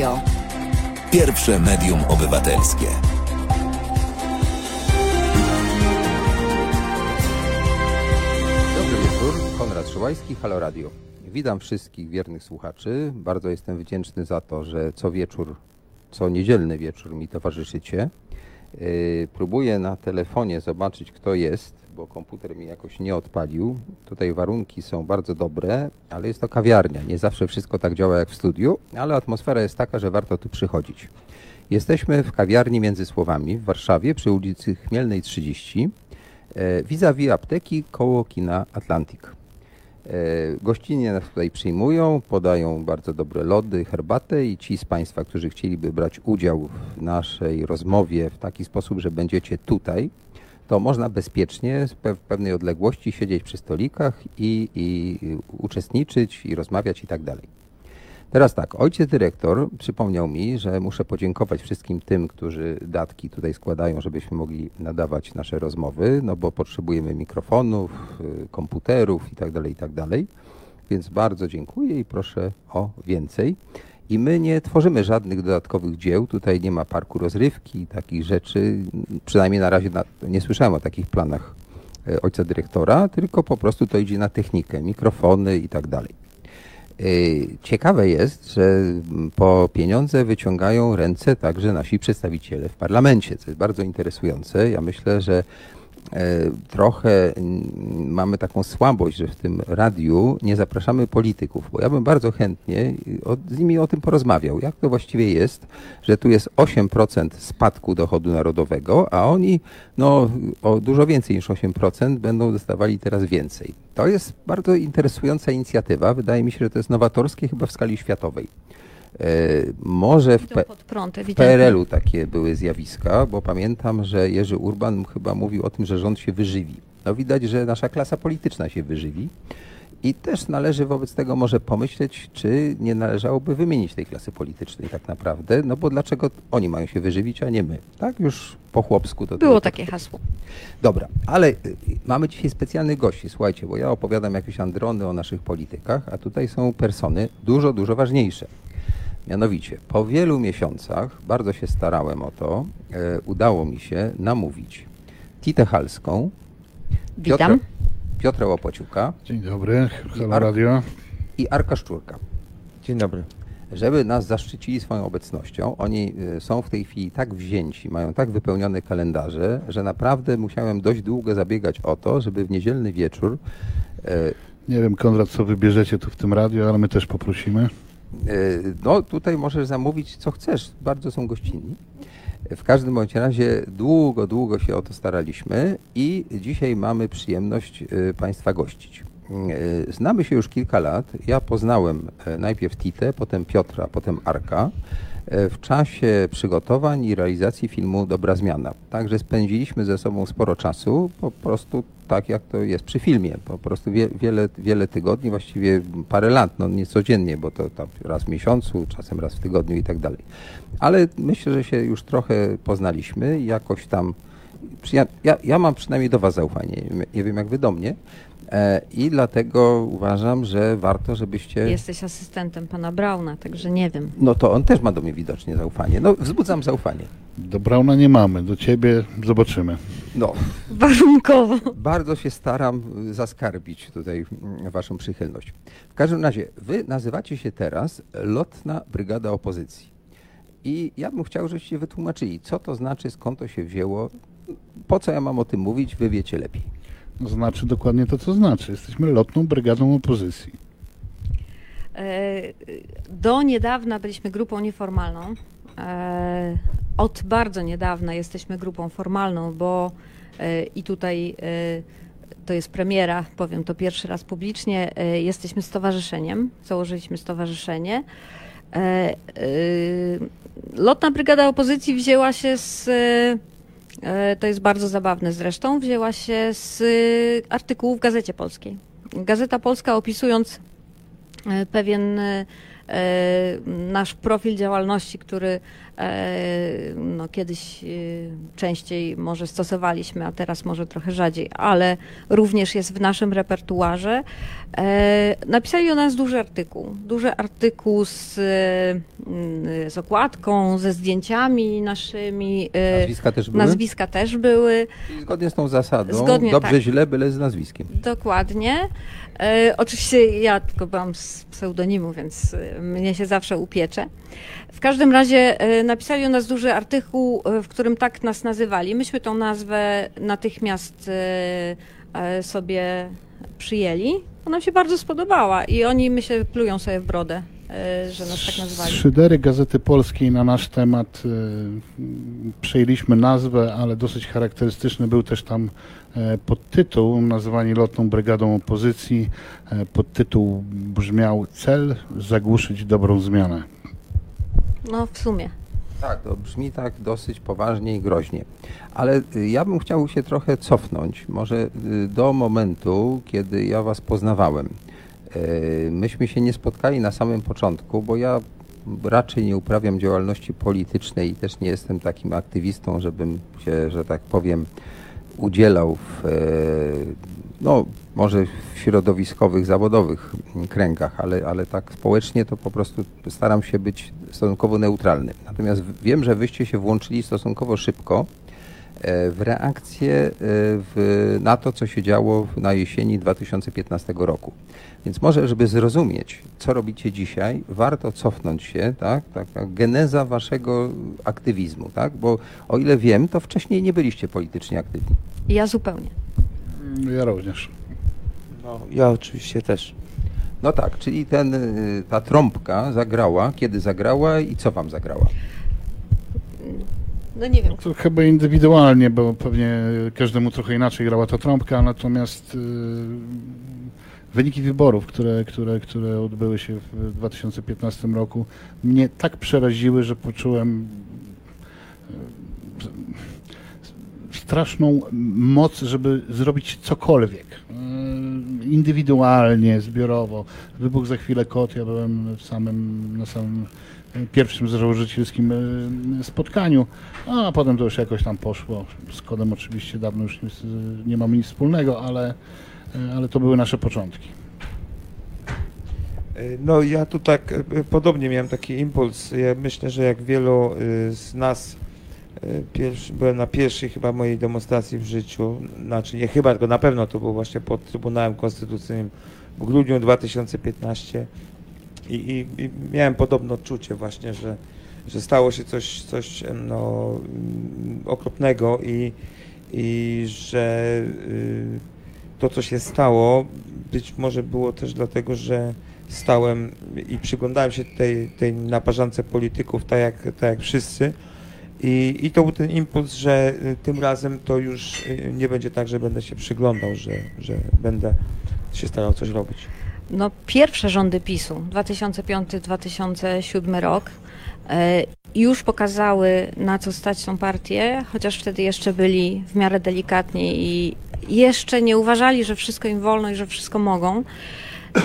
Radio. Pierwsze medium obywatelskie. Dobry wieczór, Konrad Szyłajski, Halo Radio. Witam wszystkich wiernych słuchaczy. Bardzo jestem wdzięczny za to, że co wieczór, co niedzielny wieczór mi towarzyszycie. Yy, próbuję na telefonie zobaczyć, kto jest, bo komputer mi jakoś nie odpalił. Tutaj warunki są bardzo dobre, ale jest to kawiarnia. Nie zawsze wszystko tak działa jak w studiu, ale atmosfera jest taka, że warto tu przychodzić. Jesteśmy w kawiarni między słowami w Warszawie przy ulicy Chmielnej 30 e, vis-a-vis apteki koło kina Atlantic. E, Gościnnie nas tutaj przyjmują, podają bardzo dobre lody, herbatę i ci z Państwa, którzy chcieliby brać udział w naszej rozmowie w taki sposób, że będziecie tutaj, to można bezpiecznie w pewnej odległości siedzieć przy stolikach i, i uczestniczyć i rozmawiać i tak dalej. Teraz tak, ojciec dyrektor przypomniał mi, że muszę podziękować wszystkim tym, którzy datki tutaj składają, żebyśmy mogli nadawać nasze rozmowy, no bo potrzebujemy mikrofonów, y, komputerów i tak dalej, i tak dalej. Więc bardzo dziękuję i proszę o więcej. I my nie tworzymy żadnych dodatkowych dzieł, tutaj nie ma parku rozrywki takich rzeczy, przynajmniej na razie nie słyszałem o takich planach e, ojca dyrektora, tylko po prostu to idzie na technikę, mikrofony i tak dalej. Y, Ciekawe jest, że mm, po pieniądze wyciągają ręce także nasi przedstawiciele w parlamencie, co jest bardzo interesujące. Ja myślę, że e, trochę mm, mamy taką słabość, że w tym radiu nie zapraszamy polityków, bo ja bym bardzo chętnie o- z nimi o tym porozmawiał. Jak to właściwie jest, że tu jest 8% spadku dochodu narodowego, a oni no, o dużo więcej niż 8% będą dostawali teraz więcej. To jest bardzo interesująca inicjatywa. Wydaje mi się, że to jest nowatorskie chyba w skali światowej. E, może w, w. PRL-u takie były zjawiska, bo pamiętam, że Jerzy Urban chyba mówił o tym, że rząd się wyżywi. No widać, że nasza klasa polityczna się wyżywi. I też należy wobec tego może pomyśleć, czy nie należałoby wymienić tej klasy politycznej tak naprawdę, no bo dlaczego oni mają się wyżywić, a nie my? Tak już po chłopsku to Było to- takie hasło. Dobra, ale y, mamy dzisiaj specjalnych gości, słuchajcie, bo ja opowiadam jakieś androny o naszych politykach, a tutaj są persony dużo, dużo ważniejsze. Mianowicie, po wielu miesiącach, bardzo się starałem o to, e, udało mi się namówić Titę Halską, Witam. Piotra Łopociuka Dzień dobry, Halo Ar- Radio. i Arka Szczurka. Dzień dobry. żeby nas zaszczycili swoją obecnością. Oni y, są w tej chwili tak wzięci, mają tak wypełnione kalendarze, że naprawdę musiałem dość długo zabiegać o to, żeby w niedzielny wieczór y, Nie wiem, Konrad, co wybierzecie tu w tym radio, ale my też poprosimy. Y, no tutaj możesz zamówić co chcesz, bardzo są gościnni. W każdym bądź razie długo, długo się o to staraliśmy i dzisiaj mamy przyjemność y, Państwa gościć. Y, Znamy się już kilka lat. Ja poznałem e, najpierw Titę, potem Piotra, potem Arka e, w czasie przygotowań i realizacji filmu Dobra Zmiana. Także spędziliśmy ze sobą sporo czasu, po prostu tak jak to jest przy filmie, po prostu wie, wiele, wiele tygodni, właściwie parę lat, no nie codziennie, bo to tam raz w miesiącu, czasem raz w tygodniu i tak dalej. Ale myślę, że się już trochę poznaliśmy jakoś tam, ja, ja, ja mam przynajmniej do Was zaufanie, nie wiem jak Wy do mnie, e, i dlatego uważam, że warto, żebyście... Jesteś asystentem pana Brauna, także nie wiem. No to on też ma do mnie widocznie zaufanie. No wzbudzam zaufanie. Do Brauna nie mamy, do ciebie zobaczymy. No, Warunkowo. bardzo się staram y, zaskarbić tutaj mm, waszą przychylność. W każdym razie, wy nazywacie się teraz Lotna Brygada Opozycji. I ja bym chciał, żebyście wytłumaczyli, co to znaczy, skąd to się wzięło, po co ja mam o tym mówić, wy wiecie lepiej. Znaczy dokładnie to, co znaczy. Jesteśmy lotną brygadą opozycji. E, Do niedawna byliśmy grupą nieformalną. E, Od bardzo niedawna jesteśmy grupą formalną, bo e, i tutaj to jest premiera, powiem to pierwszy raz publicznie, jesteśmy stowarzyszeniem, założyliśmy stowarzyszenie. Lotna Brygada Opozycji wzięła się z, to jest bardzo zabawne zresztą, wzięła się z e, artykułu w Gazecie Polskiej. Gazeta Polska opisując e, pewien e, e, nasz profil działalności, który E, No, kiedyś e, częściej może stosowaliśmy, a teraz może trochę rzadziej, ale również jest w naszym repertuarze. E, Napisali o nas duży artykuł. Duży artykuł z, e, mm, z okładką, ze zdjęciami naszymi. e, Nazwiska też były? Nazwiska też były. Zgodnie z tą zasadą, Zgodnie, dobrze, tak. źle, byle z nazwiskiem. Dokładnie. E, oczywiście ja tylko byłam z pseudonimu, więc e, mnie się zawsze upiecze. W każdym razie e, napisali o nas duży artykuł, w którym tak nas nazywali. Myśmy tą nazwę natychmiast sobie przyjęli. Ona nam się bardzo spodobała i oni, myślę, plują sobie w brodę, że nas tak nazwali. Szydery Gazety Polskiej na nasz temat y, przejęliśmy nazwę, ale dosyć charakterystyczny był też tam e, podtytuł nazwani Lotną Brygadą Opozycji. E, Podtytuł brzmiał Cel zagłuszyć dobrą zmianę. No w sumie. Tak, to brzmi tak dosyć poważnie i groźnie. Ale y, ja bym chciał się trochę cofnąć, może y, do momentu, kiedy ja was poznawałem. Y, Myśmy się nie spotkali na samym początku, bo ja raczej nie uprawiam działalności politycznej i też nie jestem takim aktywistą, żebym się, że tak powiem, udzielał w, e, no, może w środowiskowych, zawodowych kręgach, ale, ale tak społecznie to po prostu staram się być stosunkowo neutralny. Natomiast wiem, że wyście się włączyli stosunkowo szybko e, w reakcję e, w, na to, co się działo w- na jesieni 2015 roku. Więc może, żeby zrozumieć, co robicie dzisiaj, warto cofnąć się, tak? Taka geneza waszego aktywizmu, tak? Bo o ile wiem, to wcześniej nie byliście politycznie aktywni. Ja zupełnie. Ja również. No, ja oczywiście też. No tak, czyli ten, y, ta trąbka zagrała, kiedy zagrała i co wam zagrała? No nie wiem. To chyba indywidualnie, bo pewnie każdemu trochę inaczej grała ta trąbka, natomiast y, wyniki wyborów, które, które, które odbyły się w 2015 roku, mnie tak przeraziły, że poczułem y, straszną moc, żeby zrobić cokolwiek. Y, Indywidualnie, zbiorowo. Wybuchł za chwilę kot, ja byłem w samym, na samym pierwszym założycielskim y, spotkaniu, a potem to już jakoś tam poszło. Z kodem oczywiście dawno już nie, nie mamy nic wspólnego, ale, y, ale to były nasze początki. Y, No ja tu tak podobnie miałem taki impuls. Ja myślę, że jak wielu z nas pierwszy, byłem na pierwszej chyba mojej demonstracji w życiu, znaczy nie chyba, tylko na pewno to było właśnie pod Trybunałem Konstytucyjnym w grudniu 2015 i, i, i miałem podobne odczucie właśnie, że, że stało się coś, coś no, okropnego i, i że y, to, co się stało, być może było też dlatego, że stałem i przyglądałem się tej, tej naparzance polityków, tak jak, tak jak wszyscy. I, I to był ten impuls, że y, tym razem to już y, nie będzie tak, że będę się przyglądał, że, że będę się starał coś robić. No, pierwsze rządy PiSu, 2005-2007 rok, e, już pokazały, na co stać tą partię, chociaż wtedy jeszcze byli w miarę delikatni i jeszcze nie uważali, że wszystko im wolno i że wszystko mogą.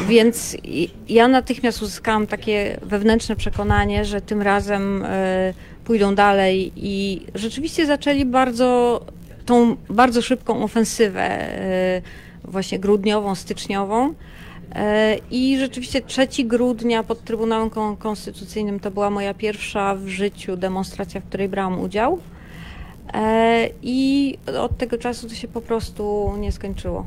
Więc ja natychmiast uzyskałam takie wewnętrzne przekonanie, że tym razem e, pójdą dalej i rzeczywiście zaczęli bardzo tą bardzo szybką ofensywę e, właśnie grudniową, styczniową. E, I rzeczywiście 3 grudnia pod Trybunałem Kon- Konstytucyjnym to była moja pierwsza w życiu demonstracja, w której brałam udział. E, I od tego czasu to się po prostu nie skończyło.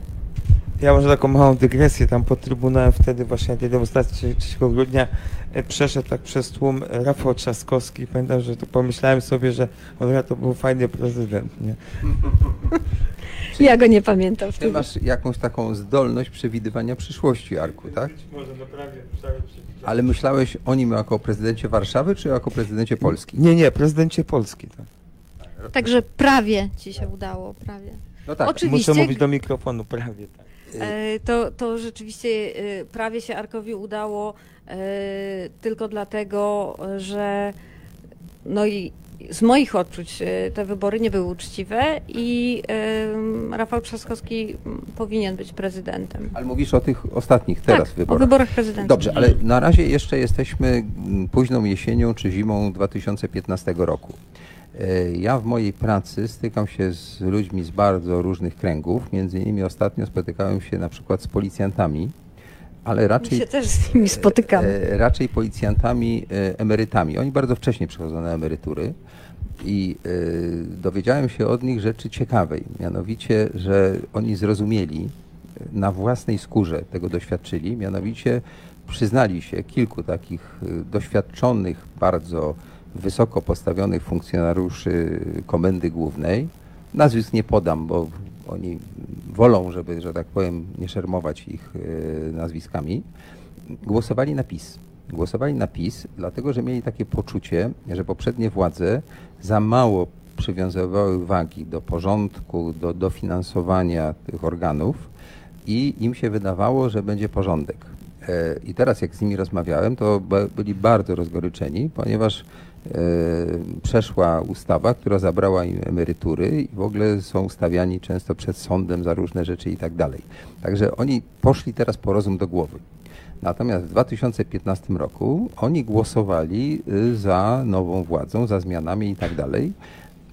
Ja może taką małą dygresję tam pod Trybunałem wtedy właśnie na tej demonstracji 3 grudnia e, przeszedł tak przez tłum Rafał Trzaskowski. Pamiętam, że to pomyślałem sobie, że on to był fajny prezydent. Nie? Ja go nie pamiętam Ty masz jakąś taką zdolność przewidywania przyszłości, Arku, tak? Może naprawdę, prawie Ale myślałeś o nim jako o prezydencie Warszawy, czy jako prezydencie Polski? Nie, nie, prezydencie Polski. Tak. Także prawie ci się udało, prawie. No tak, Oczywiście. Muszę mówić do mikrofonu, prawie tak. E, To, to rzeczywiście e, prawie się Arkowi udało e, tylko dlatego, że no i z moich odczuć e, te wybory nie były uczciwe i Rafał Trzaskowski powinien być prezydentem. Ale mówisz o tych ostatnich teraz tak, wyborach. o wyborach prezydenckich. Dobrze, ale na razie jeszcze jesteśmy późną jesienią czy zimą 2015 roku. E, Ja w mojej pracy stykam się z ludźmi z bardzo różnych kręgów. Między innymi ostatnio spotykałem się na przykład z policjantami, ale My raczej się też z nimi spotykamy. E, raczej policjantami e, emerytami. Oni bardzo wcześnie przychodzą na emerytury i e, dowiedziałem się od nich rzeczy ciekawej, mianowicie, że oni zrozumieli, e, na własnej skórze tego doświadczyli, mianowicie przyznali się kilku takich e, doświadczonych, bardzo wysoko postawionych funkcjonariuszy Komendy Głównej. Nazwisk nie podam, bo oni wolą, żeby, że tak powiem, nie szermować ich e, nazwiskami głosowali na PiS. Głosowali na PiS, dlatego że mieli takie poczucie, że poprzednie władze za mało przywiązywały wagi do porządku, do dofinansowania tych organów i im się wydawało, że będzie porządek. E, I teraz jak z nimi rozmawiałem, to byli bardzo rozgoryczeni, ponieważ przeszła ustawa, która zabrała im emerytury i w ogóle są stawiani często przed sądem za różne rzeczy i tak dalej. Także oni poszli teraz po rozum do głowy. Natomiast w 2015 roku oni głosowali y, za nową władzą, za zmianami i tak dalej.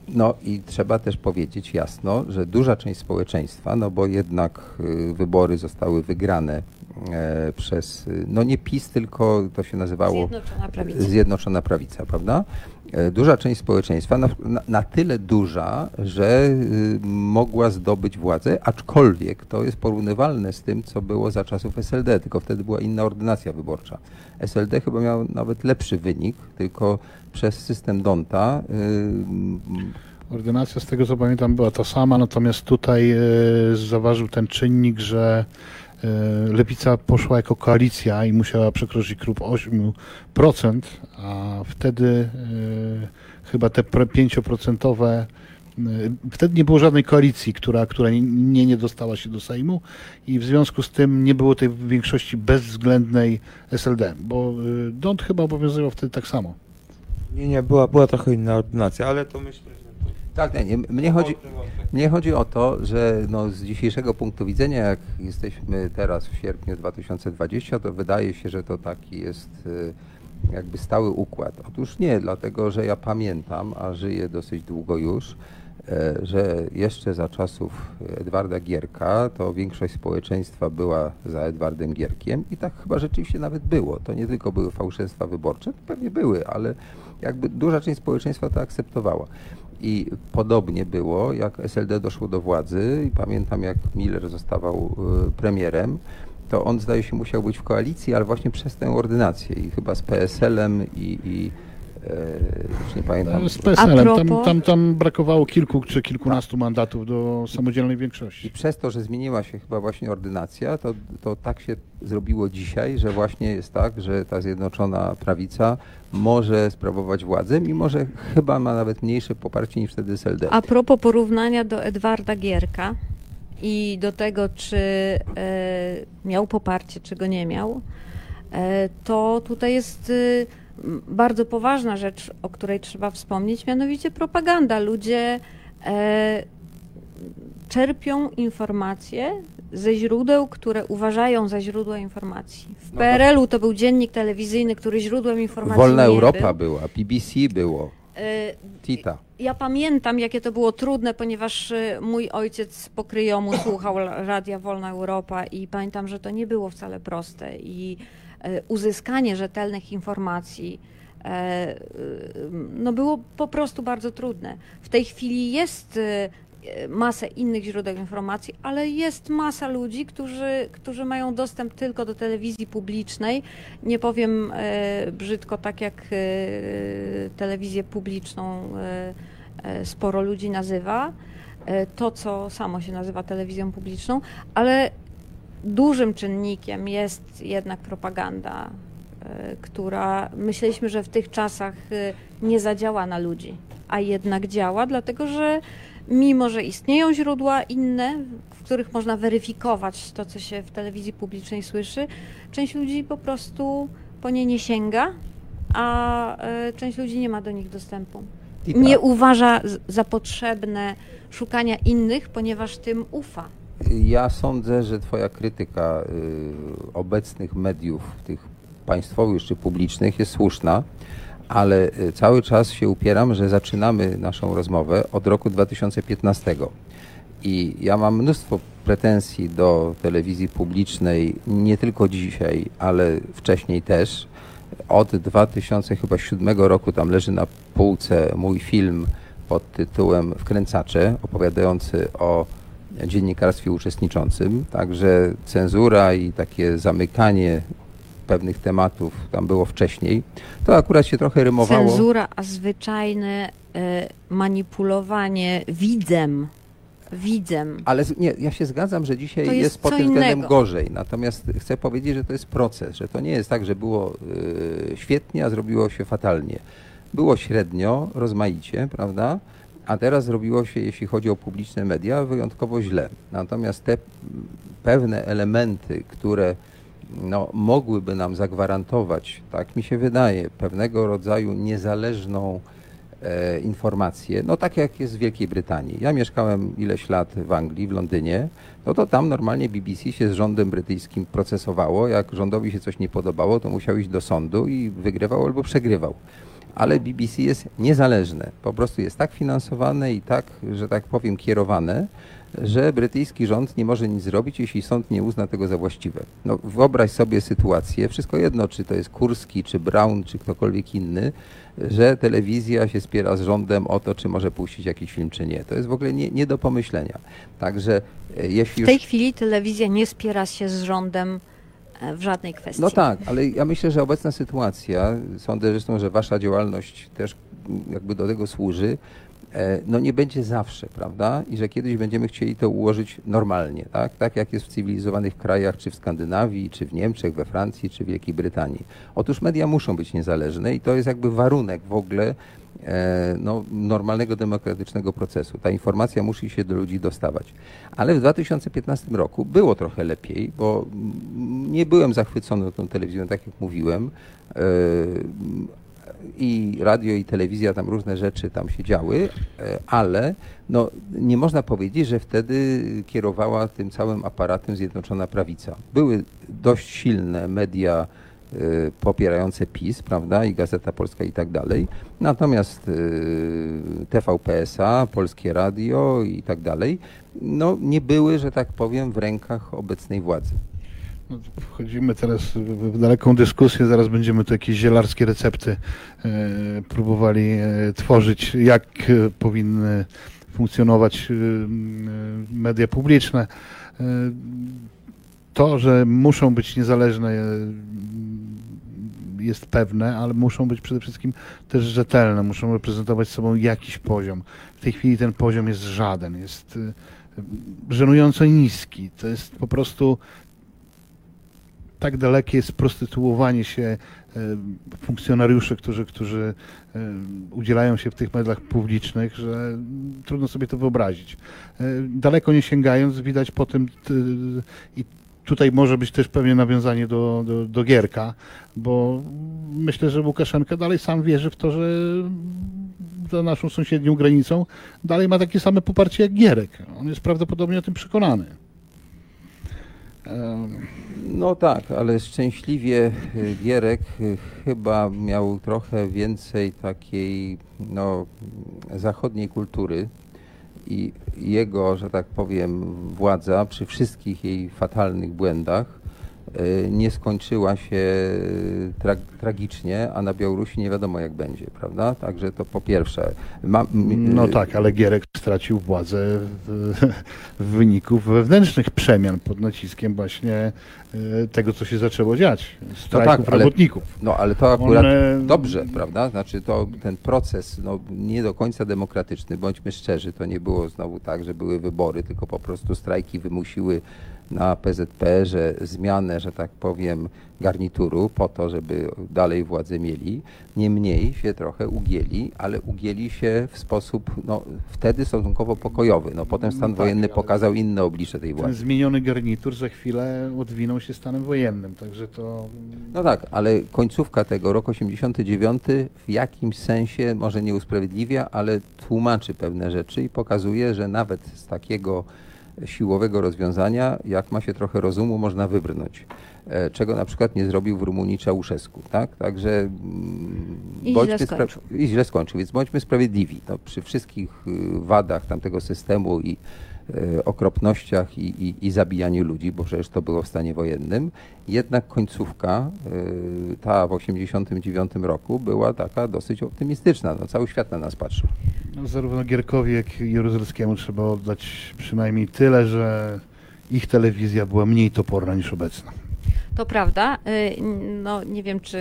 No i trzeba też powiedzieć jasno, że duża część społeczeństwa, no bo jednak y, wybory zostały wygrane e, przez, y, no nie PiS, tylko to się nazywało Zjednoczona Prawica. Zjednoczona Prawica, prawda? E, Duża część społeczeństwa, na, na, tyle duża, że y, mogła zdobyć władzę, aczkolwiek to jest porównywalne z tym, co było za czasów SLD, tylko wtedy była inna ordynacja wyborcza. SLD chyba miał nawet lepszy wynik, tylko przez system Donta y, Ordynacja, z tego co pamiętam, była ta sama, natomiast tutaj e, zaważył ten czynnik, że Lewica poszła jako koalicja i musiała przekroczyć klub 8%, a wtedy e, chyba te pre- 5%, e, wtedy nie było żadnej koalicji, która, która nie, nie dostała się do Sejmu i w związku z tym nie było tej większości bezwzględnej SLD, bo e, Dont chyba obowiązywał wtedy tak samo. Nie, nie, była, była trochę inna ordynacja, ale to myślę. Tak, nie, nie, mnie chodzi, Mnie chodzi o to, że no z dzisiejszego punktu widzenia, jak jesteśmy teraz w sierpniu 2020, to wydaje się, że to taki jest y, jakby stały układ. Otóż nie, dlatego że ja pamiętam, a żyję dosyć długo już, e, że jeszcze za czasów Edwarda Gierka to większość społeczeństwa była za Edwardem Gierkiem i tak chyba rzeczywiście nawet było. To nie tylko były fałszerstwa wyborcze, to pewnie były, ale jakby duża część społeczeństwa to akceptowała. I podobnie było, jak SLD doszło do władzy i pamiętam jak Miller zostawał y, premierem, to on zdaje się musiał być w koalicji, ale właśnie przez tę ordynację i chyba z PSL-em i, i e, już nie pamiętam. Z PSL-em. Tam, tam, tam brakowało kilku czy kilkunastu mandatów do samodzielnej I większości. przez to, że zmieniła się chyba właśnie ordynacja, to, to tak się zrobiło dzisiaj, że właśnie jest tak, że ta Zjednoczona Prawica może sprawować władzę, mimo że chyba ma nawet mniejsze poparcie niż wtedy SLD. A propos porównania do Edwarda Gierka i do tego, czy e, miał poparcie, czy go nie miał, e, to tutaj jest e, bardzo poważna rzecz, o której trzeba wspomnieć, mianowicie propaganda. Ludzie e, czerpią informacje ze źródeł, które uważają za źródła informacji. W No to- PRL-u to był dziennik telewizyjny, który źródłem informacji Wolna nie Europa był. była, BBC było, E, Tita. ja pamiętam, jakie to było trudne, ponieważ y, mój ojciec po kryjomu słuchał Radia Wolna Europa i pamiętam, że to nie było wcale proste i e, uzyskanie rzetelnych informacji e, y, no było po prostu bardzo trudne. W tej chwili jest masę innych źródeł informacji, ale jest masa ludzi, którzy, którzy mają dostęp tylko do telewizji publicznej. Nie powiem e, brzydko, tak jak e, telewizję publiczną e, e, sporo ludzi nazywa, e, to co samo się nazywa telewizją publiczną, ale dużym czynnikiem jest jednak propaganda, e, która myśleliśmy, że w tych czasach e, nie zadziała na ludzi, a jednak działa, dlatego że mimo, że istnieją źródła inne, w których można weryfikować to, co się w telewizji publicznej słyszy, część ludzi po prostu po nie nie sięga, a e, część ludzi nie ma do nich dostępu. Nie tak. uważa za potrzebne szukania innych, ponieważ tym ufa. Ja sądzę, że Twoja krytyka y, obecnych mediów, tych państwowych czy publicznych, jest słuszna, ale y, cały czas się upieram, że zaczynamy naszą rozmowę od roku 2015. I ja mam mnóstwo pretensji do telewizji publicznej, nie tylko dzisiaj, ale wcześniej też. Od 2007 roku tam leży na półce mój film pod tytułem Wkręcacze, opowiadający o dziennikarstwie uczestniczącym. Także cenzura i takie zamykanie pewnych tematów tam było wcześniej. To akurat się trochę rymowało. Cenzura, a zwyczajne e, manipulowanie widzem. Widzem. Ale nie, ja się zgadzam, że dzisiaj To jest, jest pod tym względem innego. gorzej. Natomiast chcę powiedzieć, że to jest proces, że to nie jest tak, że było y, świetnie, a zrobiło się fatalnie. Było średnio, rozmaicie, prawda? A teraz zrobiło się, jeśli chodzi o publiczne media, wyjątkowo źle. Natomiast te pewne elementy, które no, mogłyby nam zagwarantować, tak mi się wydaje, pewnego rodzaju niezależną e, informacje, no tak jak jest w Wielkiej Brytanii. Ja mieszkałem ileś lat w Anglii, w Londynie, no to tam normalnie BBC się z rządem brytyjskim procesowało. Jak rządowi się coś nie podobało, to musiał iść do sądu i wygrywał albo przegrywał. Ale BBC jest niezależne. Po prostu jest tak finansowane i tak, że tak powiem, kierowane, że brytyjski rząd nie może nic zrobić, jeśli sąd nie uzna tego za właściwe. No, wyobraź sobie sytuację, wszystko jedno, czy to jest Kurski, czy Brown, czy ktokolwiek inny, że telewizja się spiera z rządem o to, czy może puścić jakiś film, czy nie. To jest w ogóle nie, nie do pomyślenia. Także e, jeśli W już... tej chwili telewizja nie spiera się z rządem w żadnej kwestii. No tak, ale ja myślę, że obecna sytuacja, sądzę zresztą, że wasza działalność też jakby do tego służy, e, no nie będzie zawsze, prawda? I że kiedyś będziemy chcieli to ułożyć normalnie, tak? Tak jak jest w cywilizowanych krajach, czy w Skandynawii, czy w Niemczech, we Francji, czy w Wielkiej Brytanii. Otóż media muszą być niezależne i to jest jakby warunek w ogóle e, no, normalnego demokratycznego procesu. Ta informacja musi się do ludzi dostawać. Ale w 2015 roku było trochę lepiej, bo nie byłem zachwycony tą telewizją, tak jak mówiłem. I radio, i telewizja, tam różne rzeczy tam się działy, e, ale no, nie można powiedzieć, że wtedy kierowała tym całym aparatem Zjednoczona Prawica. Były dość silne media e, popierające PiS, prawda, i Gazeta Polska i tak dalej. Natomiast e, TVPSA, Polskie Radio i tak dalej, no nie były, że tak powiem, w rękach obecnej władzy. No, Wchodzimy teraz w daleką dyskusję, zaraz będziemy tu jakieś zielarskie recepty e, próbowali e, tworzyć, jak e, powinny funkcjonować e, e, media publiczne. E, to, że muszą być niezależne jest pewne, ale muszą być przede wszystkim też rzetelne, muszą reprezentować sobą jakiś poziom. W tej chwili ten poziom jest żaden, jest żenująco niski. To jest po prostu tak dalekie jest prostytuowanie się e, funkcjonariuszy, którzy, którzy e, udzielają się w tych mediach publicznych, że mm, trudno sobie to wyobrazić. E, Daleko nie sięgając, widać po tym, i tutaj może być też pewnie nawiązanie do, do, do Gierka, bo myślę, że Łukaszenka dalej sam wierzy w to, że za naszą sąsiednią granicą dalej ma takie same poparcie jak Gierek. On jest prawdopodobnie o tym przekonany. No tak, ale szczęśliwie y, Gierek y, chyba miał trochę więcej takiej no, zachodniej kultury i jego, że tak powiem, władza przy wszystkich jej fatalnych błędach nie skończyła się tra tragicznie, a na Białorusi nie wiadomo jak będzie, prawda? Także to po pierwsze. Ma, m- No y, tak, ale Gierek stracił władzę w, w wyniku wewnętrznych przemian pod naciskiem właśnie tego, co się zaczęło dziać. Strajków tak, ale- robotników. No ale to akurat One- dobrze, prawda? Znaczy to ten proces no, nie do końca demokratyczny, bądźmy szczerzy, to nie było znowu tak, że były wybory, tylko po prostu strajki wymusiły na PZP, że zmianę, że tak powiem, garnituru po to, żeby dalej władzę mieli. Niemniej się trochę ugięli, ale ugięli się w sposób no, wtedy stosunkowo pokojowy. No, potem stan Tak, wojenny pokazał inne oblicze tej Ten władzy. zmieniony garnitur za chwilę odwinął się stanem wojennym, także to No tak, ale końcówka tego, rok 89 w jakimś sensie może nie usprawiedliwia, ale tłumaczy pewne rzeczy i pokazuje, że nawet z takiego siłowego rozwiązania, jak ma się trochę rozumu, można wybrnąć. E, Czego na przykład nie zrobił w Rumunii Czauszesku, tak? Także mm, I źle bądźmy spra- skończył. i źle skończył, więc bądźmy sprawiedliwi. No, przy wszystkich y, wadach tamtego systemu i okropnościach i, i, i zabijaniu ludzi, bo przecież to było w stanie wojennym, jednak końcówka, y, ta w 89 roku była taka dosyć optymistyczna. No, cały świat na nas patrzył. no, zarówno Gierkowi, jak i Jaruzelskiemu trzeba oddać przynajmniej tyle, że ich telewizja była mniej toporna niż obecna. To prawda. Y, No nie wiem, czy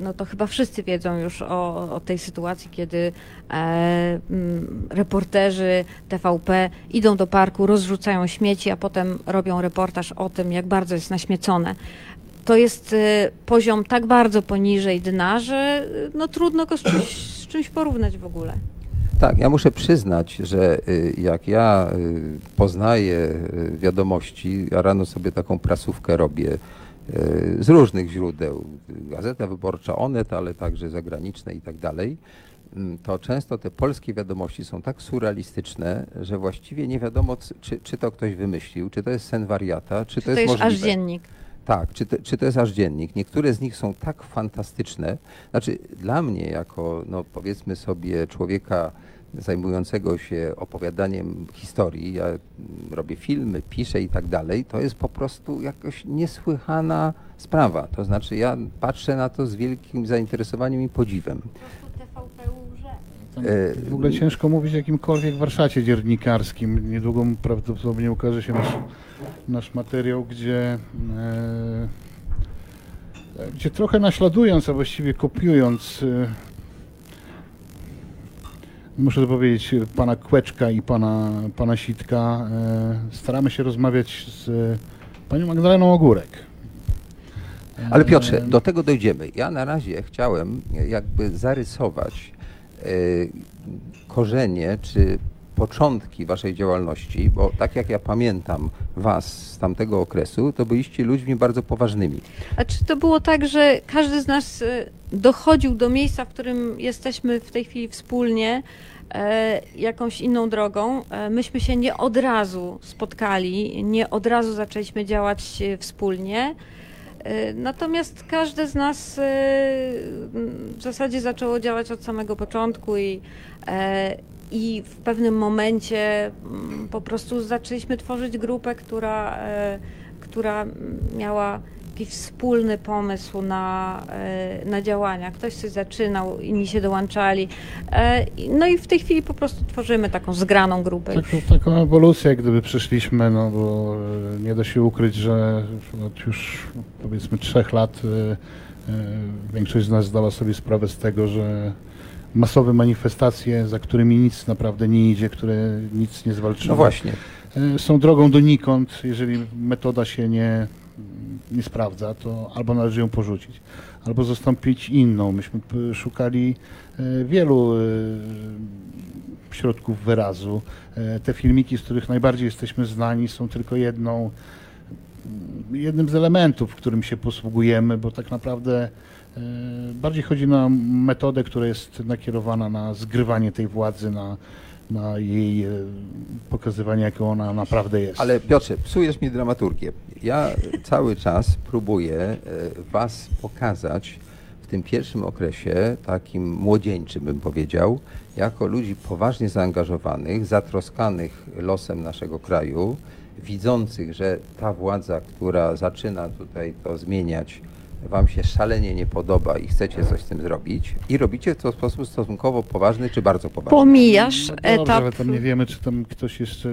no to chyba wszyscy wiedzą już o, o tej sytuacji, kiedy e, mm, reporterzy TVP idą do parku, rozrzucają śmieci, a potem robią reportaż o tym, jak bardzo jest naśmiecone. To jest y, poziom tak bardzo poniżej dna, że y, no, trudno go z czymś, z czymś porównać w ogóle. Tak, ja muszę przyznać, że jak ja poznaję wiadomości, ja rano sobie taką prasówkę robię z różnych źródeł, Gazeta Wyborcza, Onet, ale także zagraniczne i tak dalej, mm, to często te polskie wiadomości są tak surrealistyczne, że właściwie nie wiadomo, czy, czy to ktoś wymyślił, czy to jest sen wariata, czy, To, to jest, jest aż dziennik. Tak, czy to, czy to jest aż dziennik? Niektóre z nich są tak fantastyczne. Znaczy, dla mnie, jako no, powiedzmy sobie, człowieka zajmującego się opowiadaniem historii, ja robię filmy, piszę i tak dalej, to jest po prostu jakoś niesłychana sprawa. To znaczy, ja patrzę na to z wielkim zainteresowaniem i podziwem. Tam E, w ogóle ciężko mówić o jakimkolwiek warsztacie dziennikarskim. Niedługo prawdopodobnie ukaże się nasz, nasz materiał, gdzie, e, gdzie trochę naśladując, a właściwie kopiując, e, muszę to powiedzieć, pana Kłeczka i pana, pana Sitka, e, staramy się rozmawiać z panią Magdaleną Ogórek. Ale Piotrze, E, do tego dojdziemy. Ja na razie chciałem jakby zarysować e, korzenie czy początki waszej działalności, bo tak jak ja pamiętam was z tamtego okresu, to byliście ludźmi bardzo poważnymi. A czy to było tak, że każdy z nas e, dochodził do miejsca, w którym jesteśmy w tej chwili wspólnie, e, jakąś inną drogą? E, myśmy się nie od razu spotkali, nie od razu zaczęliśmy działać wspólnie. E, Natomiast każde z nas e, w zasadzie zaczęło działać od samego początku i, e, i w pewnym momencie mm, po prostu zaczęliśmy tworzyć grupę, która, która miała jakiś wspólny pomysł na, e, na działania. Ktoś coś zaczynał, inni się dołączali. E, No i w tej chwili po prostu tworzymy taką zgraną grupę. Taką, taką ewolucję jak gdyby przeszliśmy, no bo e, nie da się ukryć, że od już powiedzmy trzech lat większość z nas zdała sobie sprawę z tego, że masowe manifestacje, za którymi nic naprawdę nie idzie, które nic nie zwalczyły, No właśnie. są drogą donikąd. Jeżeli metoda się nie, nie sprawdza, to albo należy ją porzucić, albo zastąpić inną. Myśmy szukali e, wielu e, środków wyrazu. E, Te filmiki, z których najbardziej jesteśmy znani, są tylko jedną, jednym z elementów, którym się posługujemy, bo tak naprawdę bardziej chodzi na metodę, która jest nakierowana na zgrywanie tej władzy, na, na jej e, pokazywanie, jaką ona naprawdę jest. Ale Piotrze, psujesz mi dramaturgię. Ja cały czas próbuję e, was pokazać w tym pierwszym okresie, takim młodzieńczym bym powiedział, jako ludzi poważnie zaangażowanych, zatroskanych losem naszego kraju, widzących, że ta władza, która zaczyna tutaj to zmieniać, wam się szalenie nie podoba i chcecie coś z tym zrobić i robicie to w sposób stosunkowo poważny czy bardzo poważny. Pomijasz No dobrze, etap. ale tam nie wiemy, czy tam ktoś jeszcze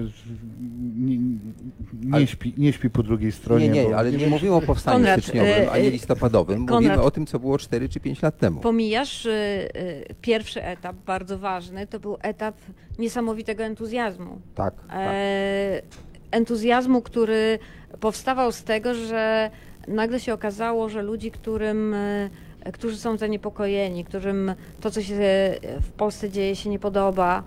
nie, nie, Ale- śpi, nie śpi po drugiej stronie. Nie, nie, bo ale nie mówimy o powstaniu Konrad, styczniowym, e, ani e, listopadowym. Konrad. Mówimy o tym, co było 4 czy 5 lat temu. Pomijasz y, y, pierwszy etap, bardzo ważny, to był etap niesamowitego entuzjazmu. Tak, tak. E, entuzjazmu, który powstawał z tego, że nagle się okazało, że ludzi, którym, e, którzy są zaniepokojeni, którym to, co się w Polsce dzieje, się nie podoba,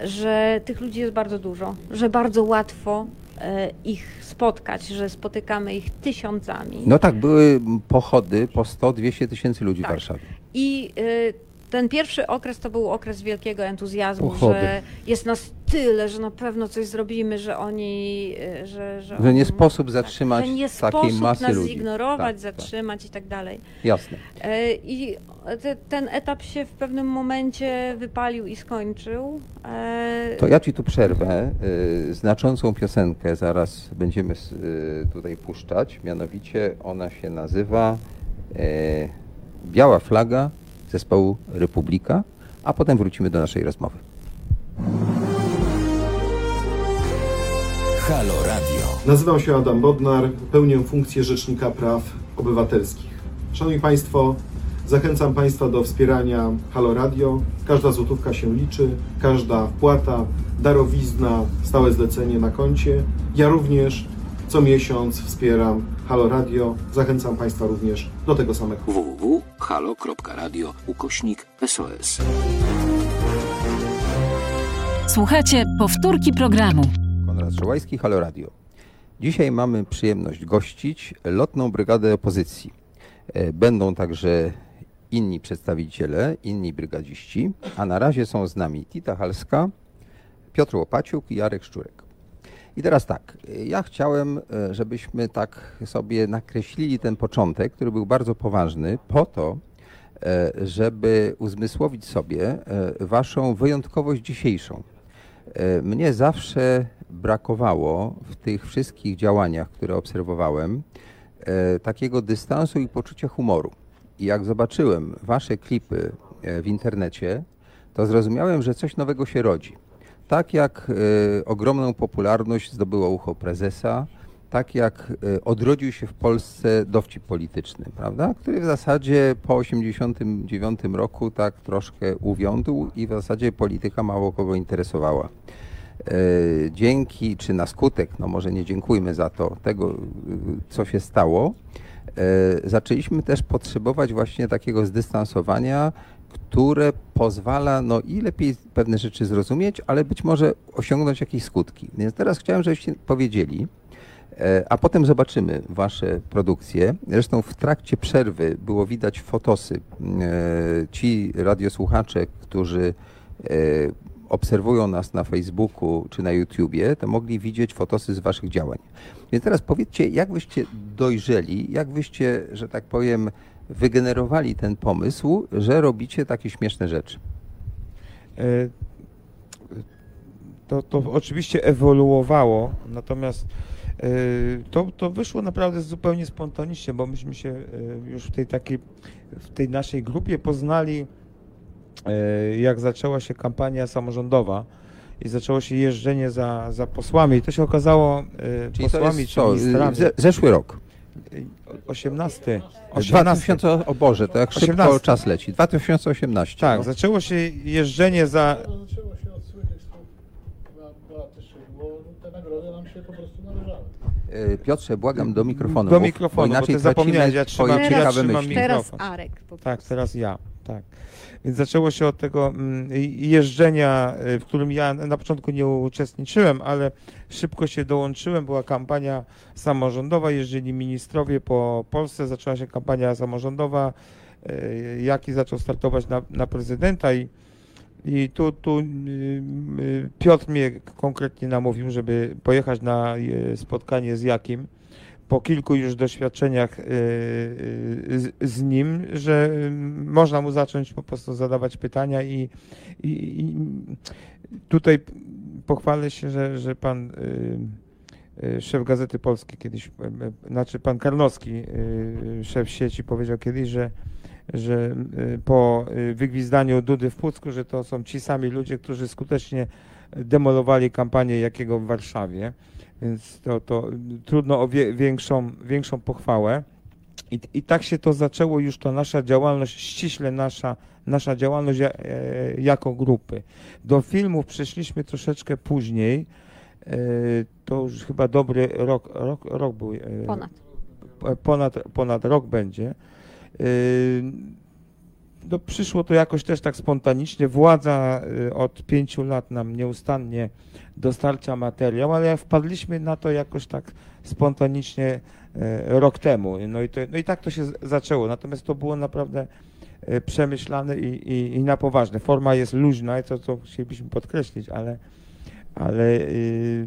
że tych ludzi jest bardzo dużo, że bardzo łatwo e, ich spotkać, że spotykamy ich tysiącami. No tak, były pochody po 100-200 tysięcy ludzi Tak. w Warszawie. I ten pierwszy okres to był okres wielkiego entuzjazmu, Pochody. że jest nas tyle, że na pewno coś zrobimy, że oni... y, Że, że, Że nie oni- sposób zatrzymać że nie takiej sposób masy nas ludzi. zignorować, Tak, tak. zatrzymać i tak dalej. Jasne. E, I te, ten etap się w pewnym momencie wypalił i skończył. E, To ja ci tu przerwę. Znaczącą piosenkę zaraz będziemy tutaj puszczać. Mianowicie ona się nazywa Biała flaga zespołu Republika, a potem wrócimy do naszej rozmowy. Halo Radio. Nazywam się Adam Bodnar, pełnię funkcję Rzecznika Praw Obywatelskich. Szanowni Państwo, zachęcam Państwa do wspierania Halo Radio. Każda złotówka się liczy, każda wpłata, darowizna, stałe zlecenie na koncie. Ja również co miesiąc wspieram Halo Radio. Zachęcam Państwa również do tego samego. www.halo.radio ukośnik SOS. Słuchajcie powtórki programu. Konrad Szołajski, Halo Radio. Dzisiaj mamy przyjemność gościć lotną brygadę opozycji. E, Będą także inni przedstawiciele, inni brygadziści, a na razie są z nami Tita Halska, Piotr Łopaciuk i Jarek Szczurek. I teraz tak, ja chciałem, e, żebyśmy tak sobie nakreślili ten początek, który był bardzo poważny, po to, e, żeby uzmysłowić sobie e, waszą wyjątkowość dzisiejszą. Mnie zawsze brakowało w tych wszystkich działaniach, które obserwowałem, takiego dystansu i poczucia humoru. I jak zobaczyłem wasze klipy w internecie, to zrozumiałem, że coś nowego się rodzi. Tak jak e, ogromną popularność zdobyło ucho prezesa, tak jak e, odrodził się w Polsce dowcip polityczny, prawda? który w zasadzie po 1989 roku tak troszkę uwiądł i w zasadzie polityka mało kogo interesowała. E, Dzięki, czy na skutek, no może nie dziękujmy za to, tego, co się stało, zaczęliśmy też potrzebować właśnie takiego zdystansowania, które pozwala no i lepiej pewne rzeczy zrozumieć, ale być może osiągnąć jakieś skutki. Więc teraz chciałem, żebyście powiedzieli, e, a potem zobaczymy wasze produkcje. Zresztą w trakcie przerwy było widać fotosy. E, Ci radiosłuchacze, którzy e, obserwują nas na Facebooku czy na YouTubie, to mogli widzieć fotosy z waszych działań. Więc teraz powiedzcie, jak wyście dojrzeli, jak wyście, że tak powiem, wygenerowali ten pomysł, że robicie takie śmieszne rzeczy. E, To, to oczywiście ewoluowało, natomiast e, to, to wyszło naprawdę zupełnie spontanicznie, bo myśmy się e, już w tej takiej, w tej naszej grupie poznali, jak zaczęła się kampania samorządowa i zaczęło się jeżdżenie za, za posłami. I to się okazało Czyli to posłami jest czy co, ministrami. ze, zeszły rok. 18. 18. 2000, o Boże, to jak szybko 18. czas leci. 2018. Tak, no. zaczęło się jeżdżenie za, Zaczęło się od słynnych słów Beaty Szydło, te nagrody nam się po prostu należały. Piotrze, błagam do mikrofonu. Do mów, mikrofonu, bo inaczej ty tracimy zapomniałeś, ja twoje trzymam- ja ciekawe trzymam myśli. Teraz Arek po Tak, prostu. teraz ja, tak. Więc zaczęło się od tego mm, jeżdżenia, y, w którym ja na początku nie uczestniczyłem, ale szybko się dołączyłem. Była kampania samorządowa, jeździli ministrowie po Polsce, zaczęła się kampania samorządowa. y, Jaki zaczął startować na, na prezydenta i, i tu, tu y, Piotr mnie konkretnie namówił, żeby pojechać na spotkanie z Jakim po kilku już doświadczeniach y, y, z, nim, że y, można mu zacząć po prostu zadawać pytania i, i, i tutaj pochwalę się, że, że pan szef Gazety Polskiej kiedyś, znaczy pan Karnowski, szef sieci powiedział kiedyś, że że po wygwizdaniu Dudy w Pucku, że to są ci sami ludzie, którzy skutecznie demolowali kampanię Jakiego w Warszawie więc to, to trudno o wie, większą, większą pochwałę. I, I tak się to zaczęło już to nasza działalność, ściśle nasza, nasza działalność e, jako grupy. Do filmów przeszliśmy troszeczkę później, to już chyba dobry rok, rok, rok był. e, Ponad. ponad, ponad rok będzie. No, przyszło to jakoś też tak spontanicznie. Władza y, od pięciu lat nam nieustannie dostarcza materiał, ale wpadliśmy na to jakoś tak spontanicznie e, rok temu. No i, to, no i tak to się zaczęło. Natomiast to było naprawdę e, przemyślane i, i, i na poważne. Forma jest luźna to, co chcielibyśmy podkreślić, ale, ale y,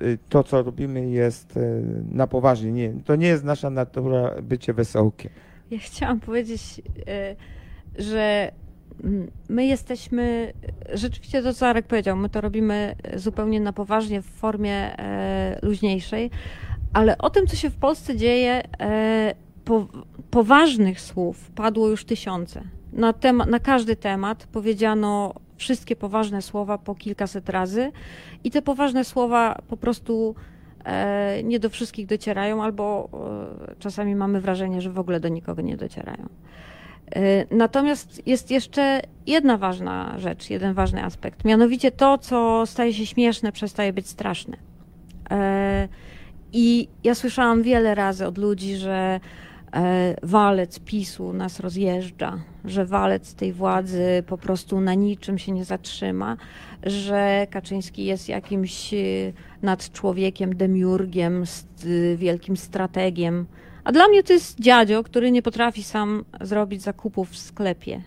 y, to, co robimy jest na poważnie. Nie, to nie jest nasza natura bycie wesołkiem. Ja chciałam powiedzieć, e, że my jesteśmy, rzeczywiście to, co Arek powiedział, my to robimy zupełnie na poważnie w formie e, luźniejszej, ale o tym, co się w Polsce dzieje, e, po, poważnych słów padło już tysiące. Na, tema, na każdy temat powiedziano wszystkie poważne słowa po kilkaset razy i te poważne słowa po prostu e, nie do wszystkich docierają, albo e, czasami mamy wrażenie, że w ogóle do nikogo nie docierają. E, Natomiast jest jeszcze jedna ważna rzecz, jeden ważny aspekt. Mianowicie to, co staje się śmieszne, przestaje być straszne. E, I ja słyszałam wiele razy od ludzi, że e, walec PiSu nas rozjeżdża, że walec tej władzy po prostu na niczym się nie zatrzyma, że Kaczyński jest jakimś e, nadczłowiekiem, demiurgiem, wielkim strategiem. A dla mnie to jest dziadzio, który nie potrafi sam zrobić zakupów w sklepie.